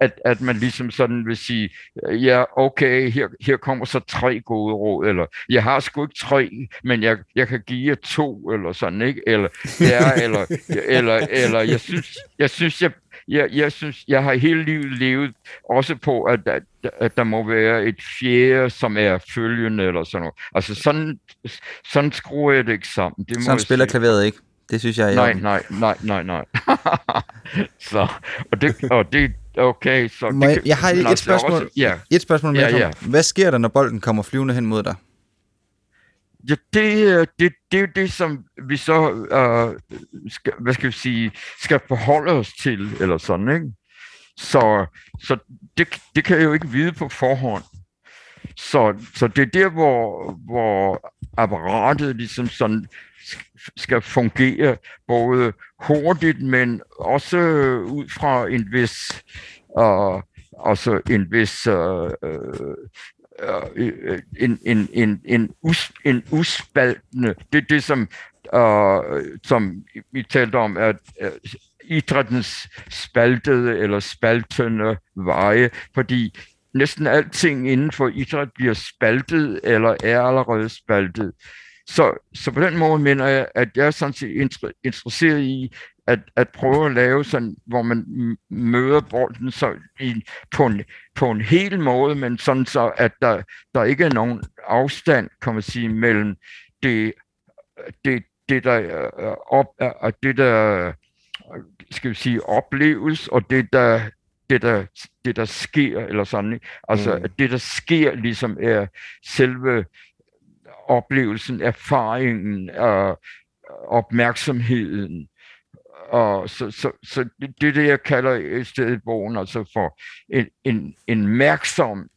at, at man ligesom sådan vil sige, ja, okay, her, her kommer så tre gode råd, eller jeg har sgu ikke tre, men jeg, jeg kan give jer to, eller sådan, ikke? Eller, ja, eller, eller, eller jeg synes, jeg synes, jeg, jeg, jeg synes, jeg har hele livet levet også på, at, at, at der må være et fjerde, som er følgende, eller sådan noget. Altså sådan, sådan skruer jeg det ikke sammen. Det må sådan spiller sige. klaveret ikke? Det synes jeg er Nej, nej, nej, nej, nej. så, og det, og det, Okay, så... Må jeg, jeg har et, et spørgsmål, også, ja. et spørgsmål mere. Ja, ja. Hvad sker der, når bolden kommer flyvende hen mod dig? Ja, det, det, det er jo det, som vi så, uh, skal, hvad skal vi sige, skal forholde os til, eller sådan, ikke? Så, så det, det kan jeg jo ikke vide på forhånd. Så, så det er der, hvor, hvor apparatet ligesom sådan skal fungere både hurtigt, men også ud fra en vis, uh, altså en vis uh, uh, en, en, en, en, us, en uspaltende, det er det, som, uh, som vi talte om, at uh, idrættens spaltede eller spaltende veje, fordi næsten alting inden for idræt bliver spaltet eller er allerede spaltet. Så, så på den måde mener jeg, at jeg er sådan set interesseret i at, at prøve at lave sådan, hvor man møder bolden så i, på, en, på en hel måde, men sådan så, at der, der ikke er nogen afstand, kan man sige, mellem det, det, det der, op, det der skal vi sige, opleves, og det der, det der, det der sker, eller sådan, altså mm. at det der sker ligesom er selve oplevelsen, erfaringen og opmærksomheden. Og så, så, så det, det er det, jeg kalder i stedet bogen, altså for en, en, en mærksom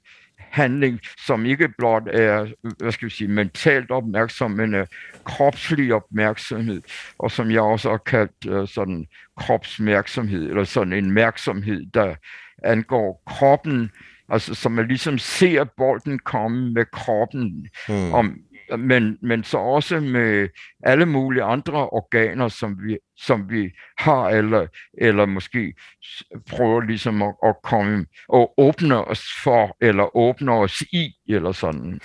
handling, som ikke blot er, hvad skal vi sige, mentalt opmærksom, men er kropslig opmærksomhed, og som jeg også har kaldt uh, sådan kropsmærksomhed, eller sådan en mærksomhed, der angår kroppen, altså som man ligesom ser bolden komme med kroppen, hmm. om, men, men så også med alle mulige andre organer, som vi, som vi har, eller, eller måske prøver ligesom at, at komme og åbne os for, eller åbne os i, eller sådan.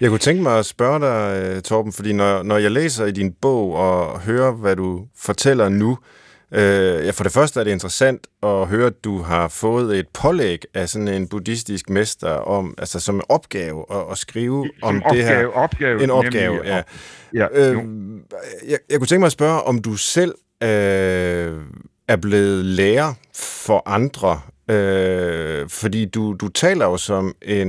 Jeg kunne tænke mig at spørge dig, øh, Torben, fordi når, når jeg læser i din bog og hører, hvad du fortæller nu, Øh, ja, for det første er det interessant at høre, at du har fået et pålæg af sådan en buddhistisk mester om, altså som en opgave at, at skrive som om opgave, det her. Opgave, en opgave, nemlig, ja. ja øh, jeg, jeg kunne tænke mig at spørge, om du selv øh, er blevet lærer for andre, øh, fordi du, du taler jo som en,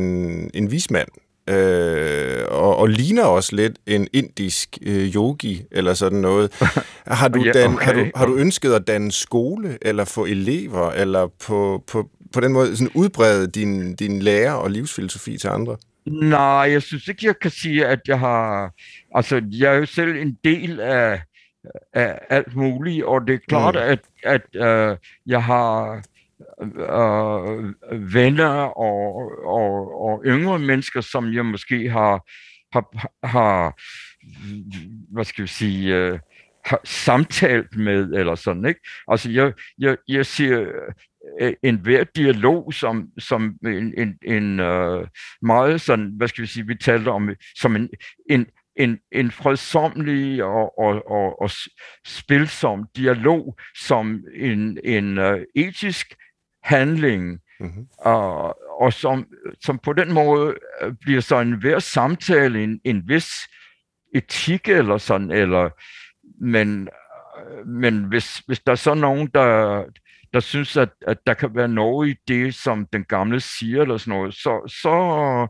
en vismand, øh, og, og ligner også lidt en indisk øh, yogi eller sådan noget. Har du, ja, dan, okay. har, du, har du ønsket at danne skole eller få elever, eller på, på, på den måde sådan udbrede din, din lære og livsfilosofi til andre? Nej, jeg synes ikke, jeg kan sige, at jeg har... Altså, jeg er jo selv en del af, af alt muligt, og det er klart, mm. at, at uh, jeg har øh, venner og, og, og yngre mennesker, som jeg måske har, har, har hvad skal vi sige, øh, har samtalt med, eller sådan, ikke? Altså, jeg, jeg, jeg siger øh, en hver dialog som, som en, en, en øh, meget sådan, hvad skal vi sige, vi talte om, som en, en, en, en fredsomlig og, og, og, og spilsom dialog, som en, en øh, etisk handling, mm-hmm. og, og som, som på den måde øh, bliver så en hver samtale en, en vis etik eller sådan, eller, men, øh, men hvis, hvis der er så nogen, der, der synes, at, at der kan være noget i det, som den gamle siger, eller sådan noget, så, så,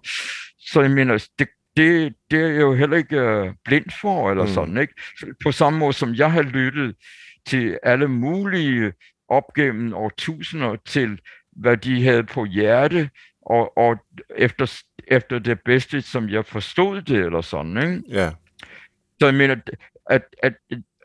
så jeg mener, det, det, det er jeg jo heller ikke uh, blind for, eller mm. sådan, ikke? På samme måde, som jeg har lyttet til alle mulige op gennem årtusinder til, hvad de havde på hjerte, og, og efter, efter det bedste, som jeg forstod det, eller sådan, ikke? Ja. Så jeg mener, at, at,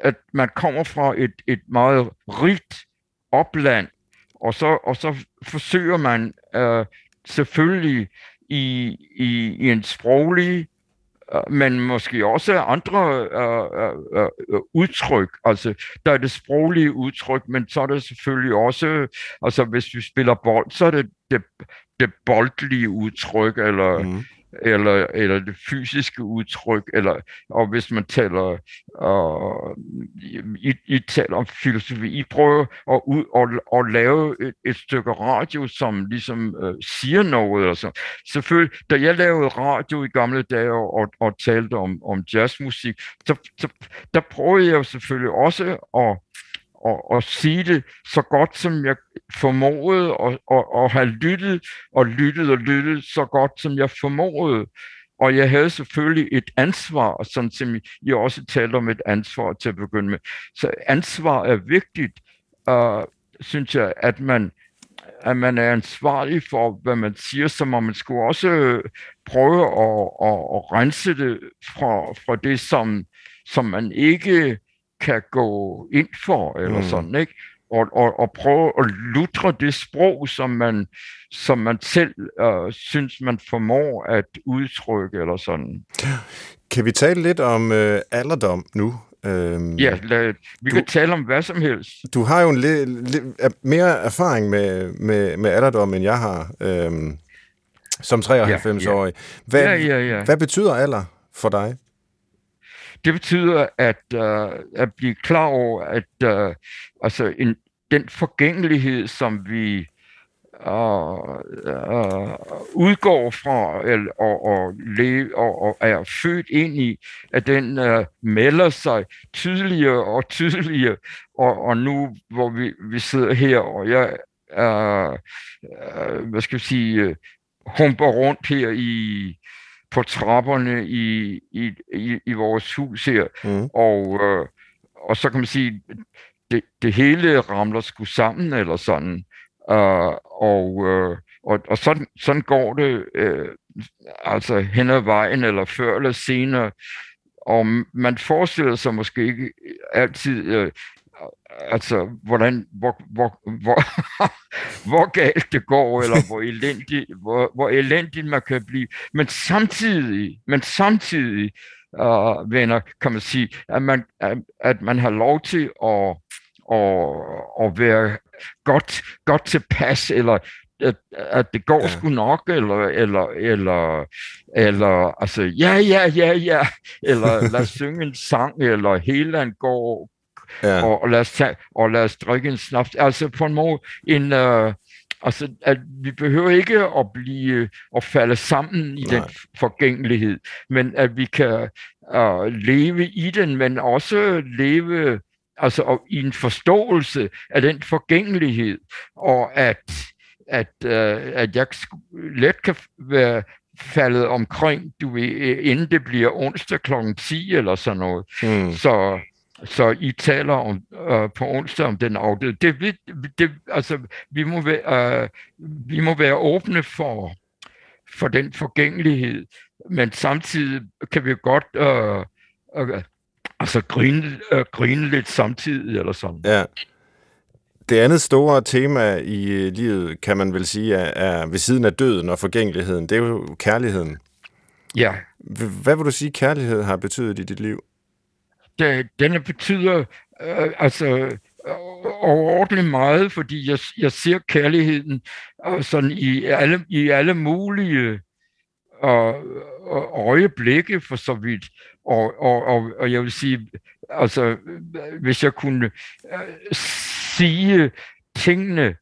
at man kommer fra et, et meget rigt opland, og så, og så forsøger man uh, selvfølgelig i, i, i en sproglig Øh, men måske også andre øh, øh, øh, udtryk. Altså, der er det sproglige udtryk, men så er det selvfølgelig også, altså hvis vi spiller bold, så er det det, det boldlige udtryk, eller mm eller, eller det fysiske udtryk, eller, og hvis man taler, uh, I, I taler om filosofi, I prøver at, ud, at, at lave et, et stykke radio, som ligesom uh, siger noget. Altså. Selvfølgelig, da jeg lavede radio i gamle dage og, og, og talte om, om jazzmusik, så, så der prøvede jeg selvfølgelig også at og, og sige det så godt, som jeg formåede, og, og, og have lyttet og lyttet og lyttet så godt, som jeg formåede. Og jeg havde selvfølgelig et ansvar, sådan som I også talte om et ansvar til at begynde med. Så ansvar er vigtigt, uh, synes jeg, at man, at man er ansvarlig for, hvad man siger, så må man skulle også øh, prøve at, at, at rense det fra, fra det, som, som man ikke kan gå ind for, eller mm. sådan, ikke? Og, og, og prøve at lutre det sprog, som man, som man selv øh, synes, man formår at udtrykke, eller sådan. Kan vi tale lidt om øh, alderdom nu? Øhm, ja, lad, vi du, kan tale om hvad som helst. Du har jo en li, li, mere erfaring med, med, med alderdom, end jeg har, øhm, som 93-årig. Hvad, ja, ja, ja. hvad betyder alder for dig? Det betyder at, uh, at blive klar over, at uh, altså en, den forgængelighed, som vi uh, uh, udgår fra eller, og, og, leve, og, og er født ind i, at den uh, melder sig tydeligere og tydeligere. Og, og nu, hvor vi, vi sidder her, og jeg uh, uh, hvad skal jeg sige, uh, humper rundt her i på trapperne i, i, i, i vores hus her. Mm. Og, øh, og så kan man sige, det, det hele ramler sgu sammen, eller sådan. Uh, og, uh, og, og sådan, sådan går det uh, altså hen ad vejen, eller før eller senere. Og man forestiller sig måske ikke altid, øh, altså, hvordan, hvor, hvor, hvor, hvor galt det går, eller hvor elendigt, hvor, hvor elendigt man kan blive. Men samtidig, men samtidig, uh, venner, kan man sige, at man, at, at man har lov til at, at, at være godt, godt tilpas, eller at, at det går ja. sgu nok, eller, eller, eller, eller, altså, ja, ja, ja, ja, eller lad os synge en sang, eller hele går, ja. og, og, lad os tage, og lad os drikke en snaps. Altså på en måde, en, uh, altså, at vi behøver ikke at blive, at falde sammen i Nej. den forgængelighed, men at vi kan uh, leve i den, men også leve altså og i en forståelse af den forgængelighed, og at, at, uh, at jeg let kan være faldet omkring, du ved, inden det bliver onsdag kl. 10 eller sådan noget. Mm. Så, så I taler om, uh, på onsdag om den afdøde. Det, det, altså, vi, må være, uh, vi må være åbne for, for den forgængelighed, men samtidig kan vi godt uh, uh, altså grine, uh, grine lidt samtidig, eller sådan. Ja. Det andet store tema i livet, kan man vel sige, er, er ved siden af døden og forgængeligheden. Det er jo kærligheden. Ja. Hvad vil du sige, kærlighed har betydet i dit liv? Det, den betyder øh, altså overordentligt meget, fordi jeg, jeg ser kærligheden øh, sådan i alle, i alle mulige øh, øjeblikke for så vidt. Og, og, og, og jeg vil sige, altså, hvis jeg kunne øh, sige tingene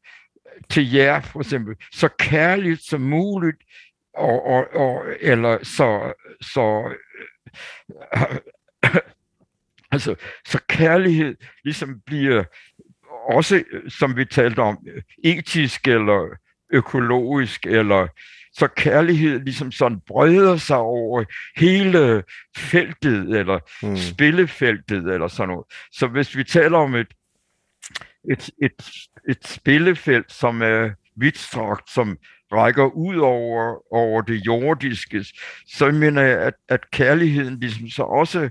til jer, for eksempel, så kærligt som muligt, og, og, og, eller så, så altså, så kærlighed ligesom bliver også, som vi talte om, etisk eller økologisk, eller så kærlighed ligesom sådan breder sig over hele feltet, eller mm. spillefeltet, eller sådan noget. Så hvis vi taler om et, et, et, et spillefelt, som er vidtstrakt, som rækker ud over, over det jordiske, så mener jeg, at, at kærligheden ligesom så også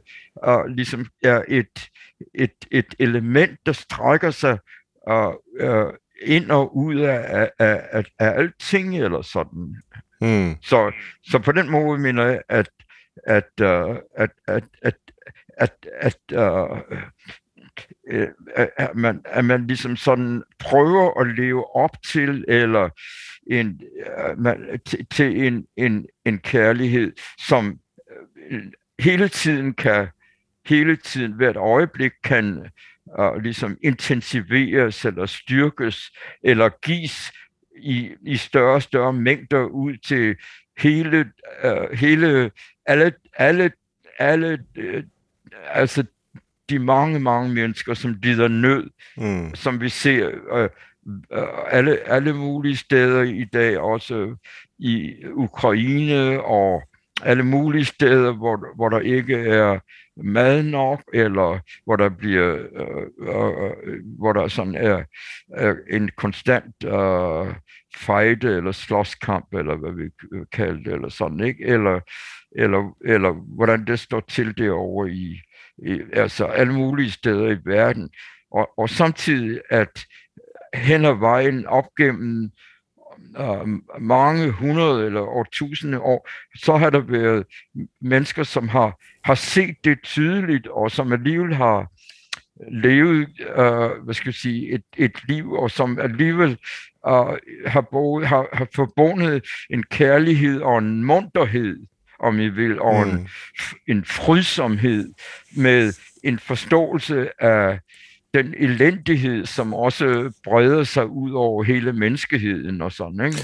uh, ligesom er et, et, et element, der strækker sig uh, uh, ind og ud af, af, af, af alting, eller sådan. Hmm. Så, så på den måde mener jeg, at, at, uh, at, at, at, at, at uh, at øh, man, at man ligesom sådan prøver at leve op til, eller en, øh, man, til, til en, en, en kærlighed, som øh, hele tiden kan, hele tiden, hvert øjeblik kan uh, ligesom intensiveres eller styrkes eller gives i, i større og større mængder ud til hele, uh, hele alle, alle, alle uh, altså de mange, mange mennesker, som lider nød, mm. som vi ser uh, uh, alle, alle mulige steder i dag, også i Ukraine og alle mulige steder, hvor, hvor der ikke er mad nok, eller hvor der bliver, øh, øh, hvor der sådan er, er en konstant øh, fight eller slåskamp, eller hvad vi kalder det, eller sådan, ikke? Eller, eller, eller hvordan det står til derovre i altså alle mulige steder i verden. Og, og samtidig, at hen ad vejen op gennem øh, mange hundrede eller årtusinde år, så har der været mennesker, som har, har set det tydeligt, og som alligevel har levet, øh, hvad skal jeg sige, et, et liv, og som alligevel øh, har, boet, har, har forbundet en kærlighed og en munterhed, om I vil, og mm. en, en frydsomhed med en forståelse af den elendighed, som også breder sig ud over hele menneskeheden og sådan, ikke?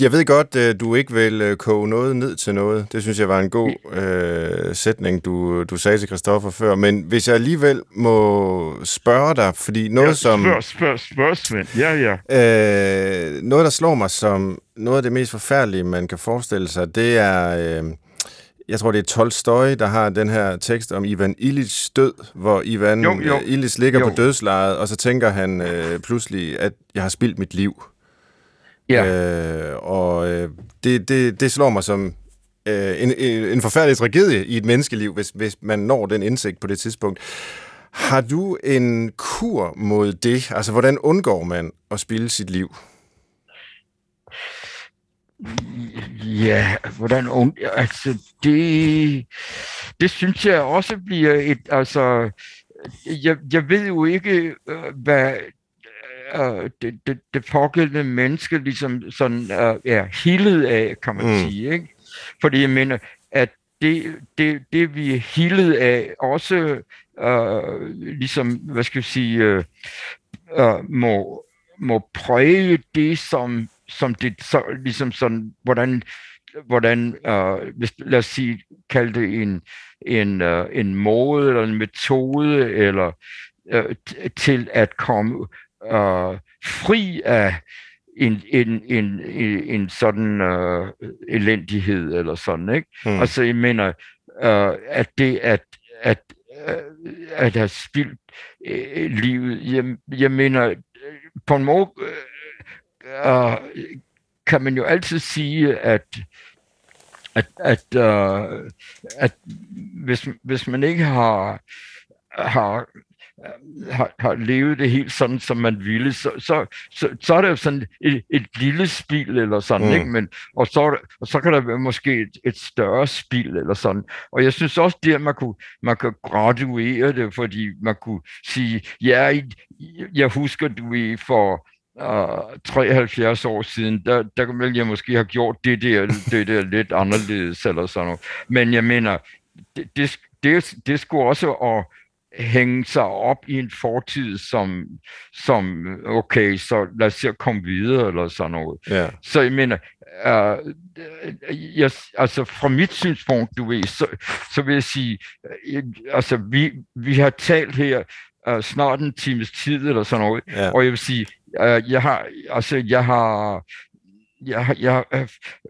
Jeg ved godt, øh, du ikke vil øh, koge noget ned til noget. Det synes jeg var en god øh, sætning, du, du sagde til Christoffer før. Men hvis jeg alligevel må spørge dig, fordi noget ja, som... Spørg, spørg, spørg, Svend. Ja, ja. Øh, noget, der slår mig som noget af det mest forfærdelige, man kan forestille sig, det er... Øh, jeg tror, det er Tolstoy, der har den her tekst om Ivan Illich død, hvor Ivan jo, jo. Illich ligger jo. på dødslejet, og så tænker han øh, pludselig, at jeg har spildt mit liv. Ja. Øh, og øh, det, det, det slår mig som øh, en, en forfærdelig tragedie i et menneskeliv, hvis, hvis man når den indsigt på det tidspunkt. Har du en kur mod det? Altså, hvordan undgår man at spille sit liv? Ja, hvordan ung... Altså, det, det synes jeg også bliver et... Altså, jeg, jeg ved jo ikke, øh, hvad øh, det, det, det pågældende menneske ligesom sådan uh, er hildet af, kan man mm. sige. Ikke? Fordi jeg mener, at det, det, det vi er hildet af, også uh, ligesom, hvad skal jeg sige, uh, uh, må, må præge det, som som det så, ligesom sådan, hvordan, hvordan uh, hvis, lad os sige, kalde det en, en, uh, en måde eller en metode eller uh, til at komme uh, fri af en, en, en, en sådan uh, elendighed eller sådan, ikke? Hmm. Altså, jeg mener, uh, at det at, at, uh, at have spildt uh, livet, jeg, jeg mener, på en måde, uh, uh, kan man jo altid sige, at at, at, uh, at hvis, hvis man ikke har, har, har, har levet det helt sådan, som man ville, så, så, så, så er det jo sådan et, et lille spil eller sådan, mm. ikke? Men, og, så, og så kan der være måske et, et større spil eller sådan. Og jeg synes også, det at man kunne, man kan graduere det, fordi man kunne sige, ja, jeg husker, du i for uh, 73 år siden, der, der ville jeg måske have gjort det der, det der lidt anderledes eller sådan noget. Men jeg mener, det, det, det, det skulle også at hænge sig op i en fortid, som, som okay, så lad os se at komme videre eller sådan noget. Ja. Så jeg mener, uh, jeg, altså fra mit synspunkt, du ved, så, så vil jeg sige, uh, altså vi, vi har talt her uh, snart en times tid eller sådan noget, ja. og jeg vil sige, Uh, jeg har, altså, jeg har, jeg, jeg øh,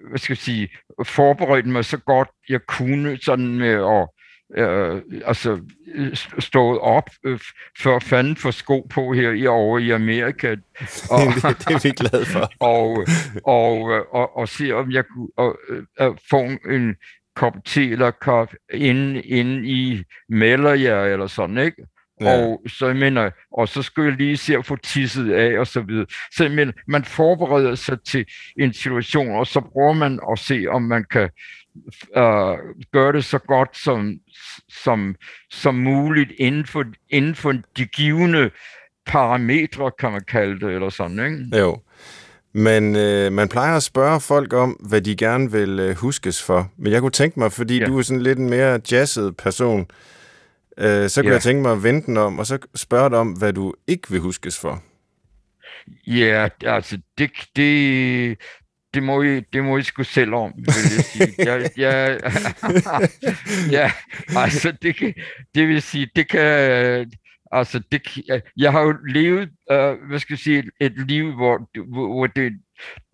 hvad skal jeg sige, forberedt mig så godt jeg kunne, sådan med at, uh, altså, stået op uh, for fanden for sko på her i over i Amerika. Og, det, det er vi glade for. og, og, og, og se, om jeg kunne og, uh, få en kop te eller kop inde, inde i jer eller sådan, ikke? Ja. Og så jeg mener, og så skulle jeg lige se at få tisset af og så videre. Så jeg mener, man forbereder sig til en situation, og så prøver man at se, om man kan uh, gøre det så godt som, som, som muligt inden for, inden for de givende parametre, kan man kalde det, eller sådan, ikke? Jo. Men øh, man plejer at spørge folk om, hvad de gerne vil øh, huskes for. Men jeg kunne tænke mig, fordi ja. du er sådan lidt en mere jazzet person, øh, så kunne ja. jeg tænke mig at vente den om, og så spørge dig om, hvad du ikke vil huskes for. Ja, altså, det, det, det må I, det må I sgu selv om, vil jeg sige. Jeg, jeg, ja, altså, det, kan, det vil sige, det kan, altså, det, jeg har jo levet, uh, hvad skal jeg sige, et, liv, hvor, hvor, det,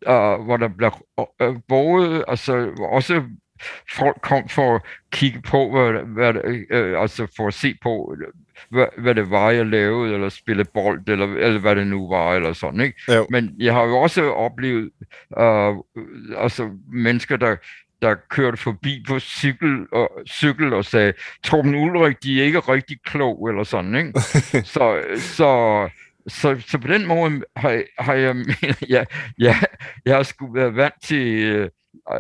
uh, hvor der bliver uh, både, altså, også folk kom for at kigge på, hvad, hvad, øh, altså for at se på, hvad, hvad det var, jeg lavede, eller spille bold, eller, eller hvad det nu var, eller sådan, ikke? Jo. Men jeg har jo også oplevet øh, altså mennesker, der, der kørte forbi på cykel og, cykel og sagde, Torben Ulrik, de er ikke rigtig klog, eller sådan, ikke? så, så, så, så på den måde har, har jeg, ja, ja, jeg har sgu været vant til, øh,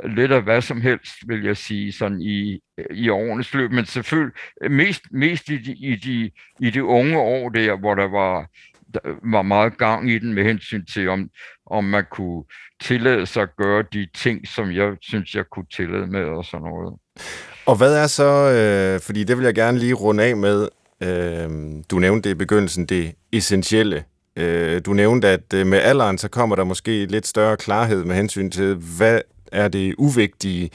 lidt af hvad som helst, vil jeg sige, sådan i, i årenes løb, men selvfølgelig mest, mest i, de, i, de, i de unge år der, hvor der var, der var meget gang i den med hensyn til, om, om man kunne tillade sig at gøre de ting, som jeg synes, jeg kunne tillade med og sådan noget. Og hvad er så, øh, fordi det vil jeg gerne lige runde af med, øh, du nævnte i begyndelsen, det essentielle. Øh, du nævnte, at øh, med alderen, så kommer der måske lidt større klarhed med hensyn til, hvad er det uvigtige,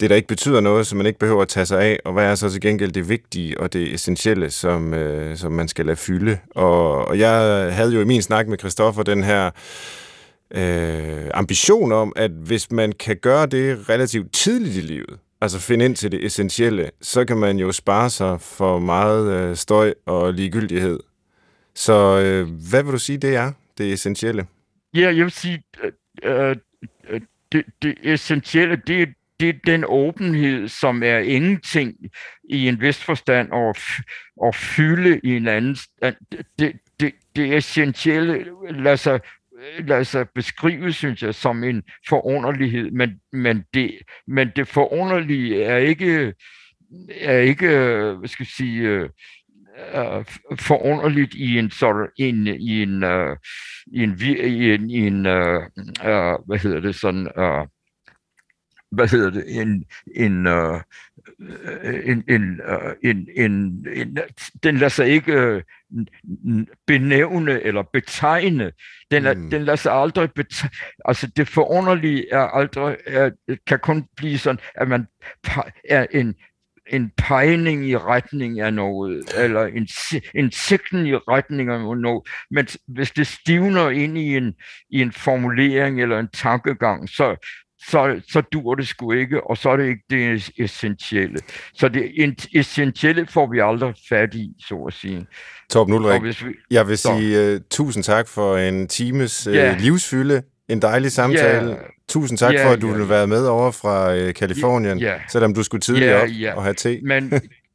det der ikke betyder noget, som man ikke behøver at tage sig af, og hvad er så til gengæld det vigtige og det essentielle, som, øh, som man skal lade fylde. Og, og jeg havde jo i min snak med Christoffer den her øh, ambition om, at hvis man kan gøre det relativt tidligt i livet, altså finde ind til det essentielle, så kan man jo spare sig for meget øh, støj og ligegyldighed. Så øh, hvad vil du sige, det er, det essentielle? Ja, jeg vil sige, øh, øh det, det essentielle, det, det er den åbenhed, som er ingenting i en vis forstand og, og fylde i en anden. Det, det, det essentielle lader sig, lader sig beskrive, synes jeg, som en forunderlighed, men, men, det, men det forunderlige er ikke, er ikke hvad skal jeg sige, øh, uh, forunderligt i en sådan en i en uh, i en i en, i en uh, uh, hvad hedder det sådan uh, hvad hedder det en en uh, en, en, uh, en, en, en, den lader sig ikke benævne eller betegne. Den, er, mm. den lader sig aldrig betegne. Altså det forunderlige er aldrig, er, kan kun blive sådan, at man er en, en pegning i retning af noget, eller en, en sigten i retning af noget. Men hvis det stivner ind i en, i en formulering eller en tankegang, så, så, så dur det sgu ikke, og så er det ikke det essentielle. Så det essentielle får vi aldrig fat i, så at sige. Torben Ulrik, vi, jeg vil så, sige uh, tusind tak for en times uh, ja. livsfylde, en dejlig samtale. Ja. Tusind tak ja, for, at du ja, ville være med over fra uh, Kalifornien, ja, selvom du skulle tidligere ja, op ja. og have te. Men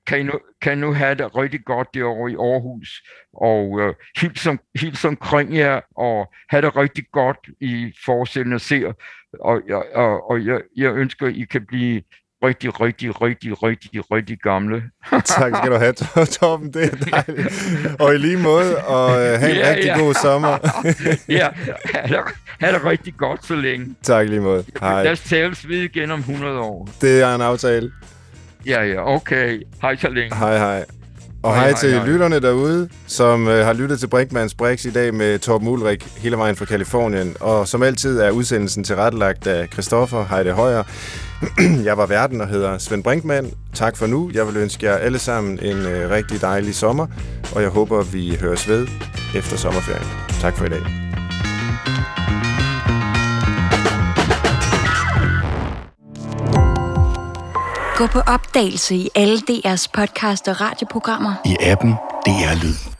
kan I, nu, kan I nu have det rigtig godt derovre i Aarhus, og uh, hils, om, hils omkring jer, og have det rigtig godt i forestillende ser, og, og, og jeg, jeg ønsker, at I kan blive rigtig, rigtig, rigtig, rigtig, rigtig gamle. tak skal du have, Torben. Det er dejligt. Og i lige måde, og uh, have en ja, rigtig ja. god sommer. ja, ha' det, ha' det rigtig godt så længe. Tak lige måde. Hej. Lad os tales ved igen om 100 år. Det er en aftale. Ja, ja, okay. Hej så længe. Hej, hej. Og hej, hej til hej. lytterne derude, som øh, har lyttet til Brinkmanns Brix i dag med Torben Ulrik hele vejen fra Kalifornien. Og som altid er udsendelsen tilrettelagt af Christoffer Heide Højer. jeg var verden og hedder Svend Brinkmann. Tak for nu. Jeg vil ønske jer alle sammen en øh, rigtig dejlig sommer, og jeg håber, vi høres ved efter sommerferien. Tak for i dag. Gå på opdagelse i alle DR's podcast og radioprogrammer. I appen DR Lyd.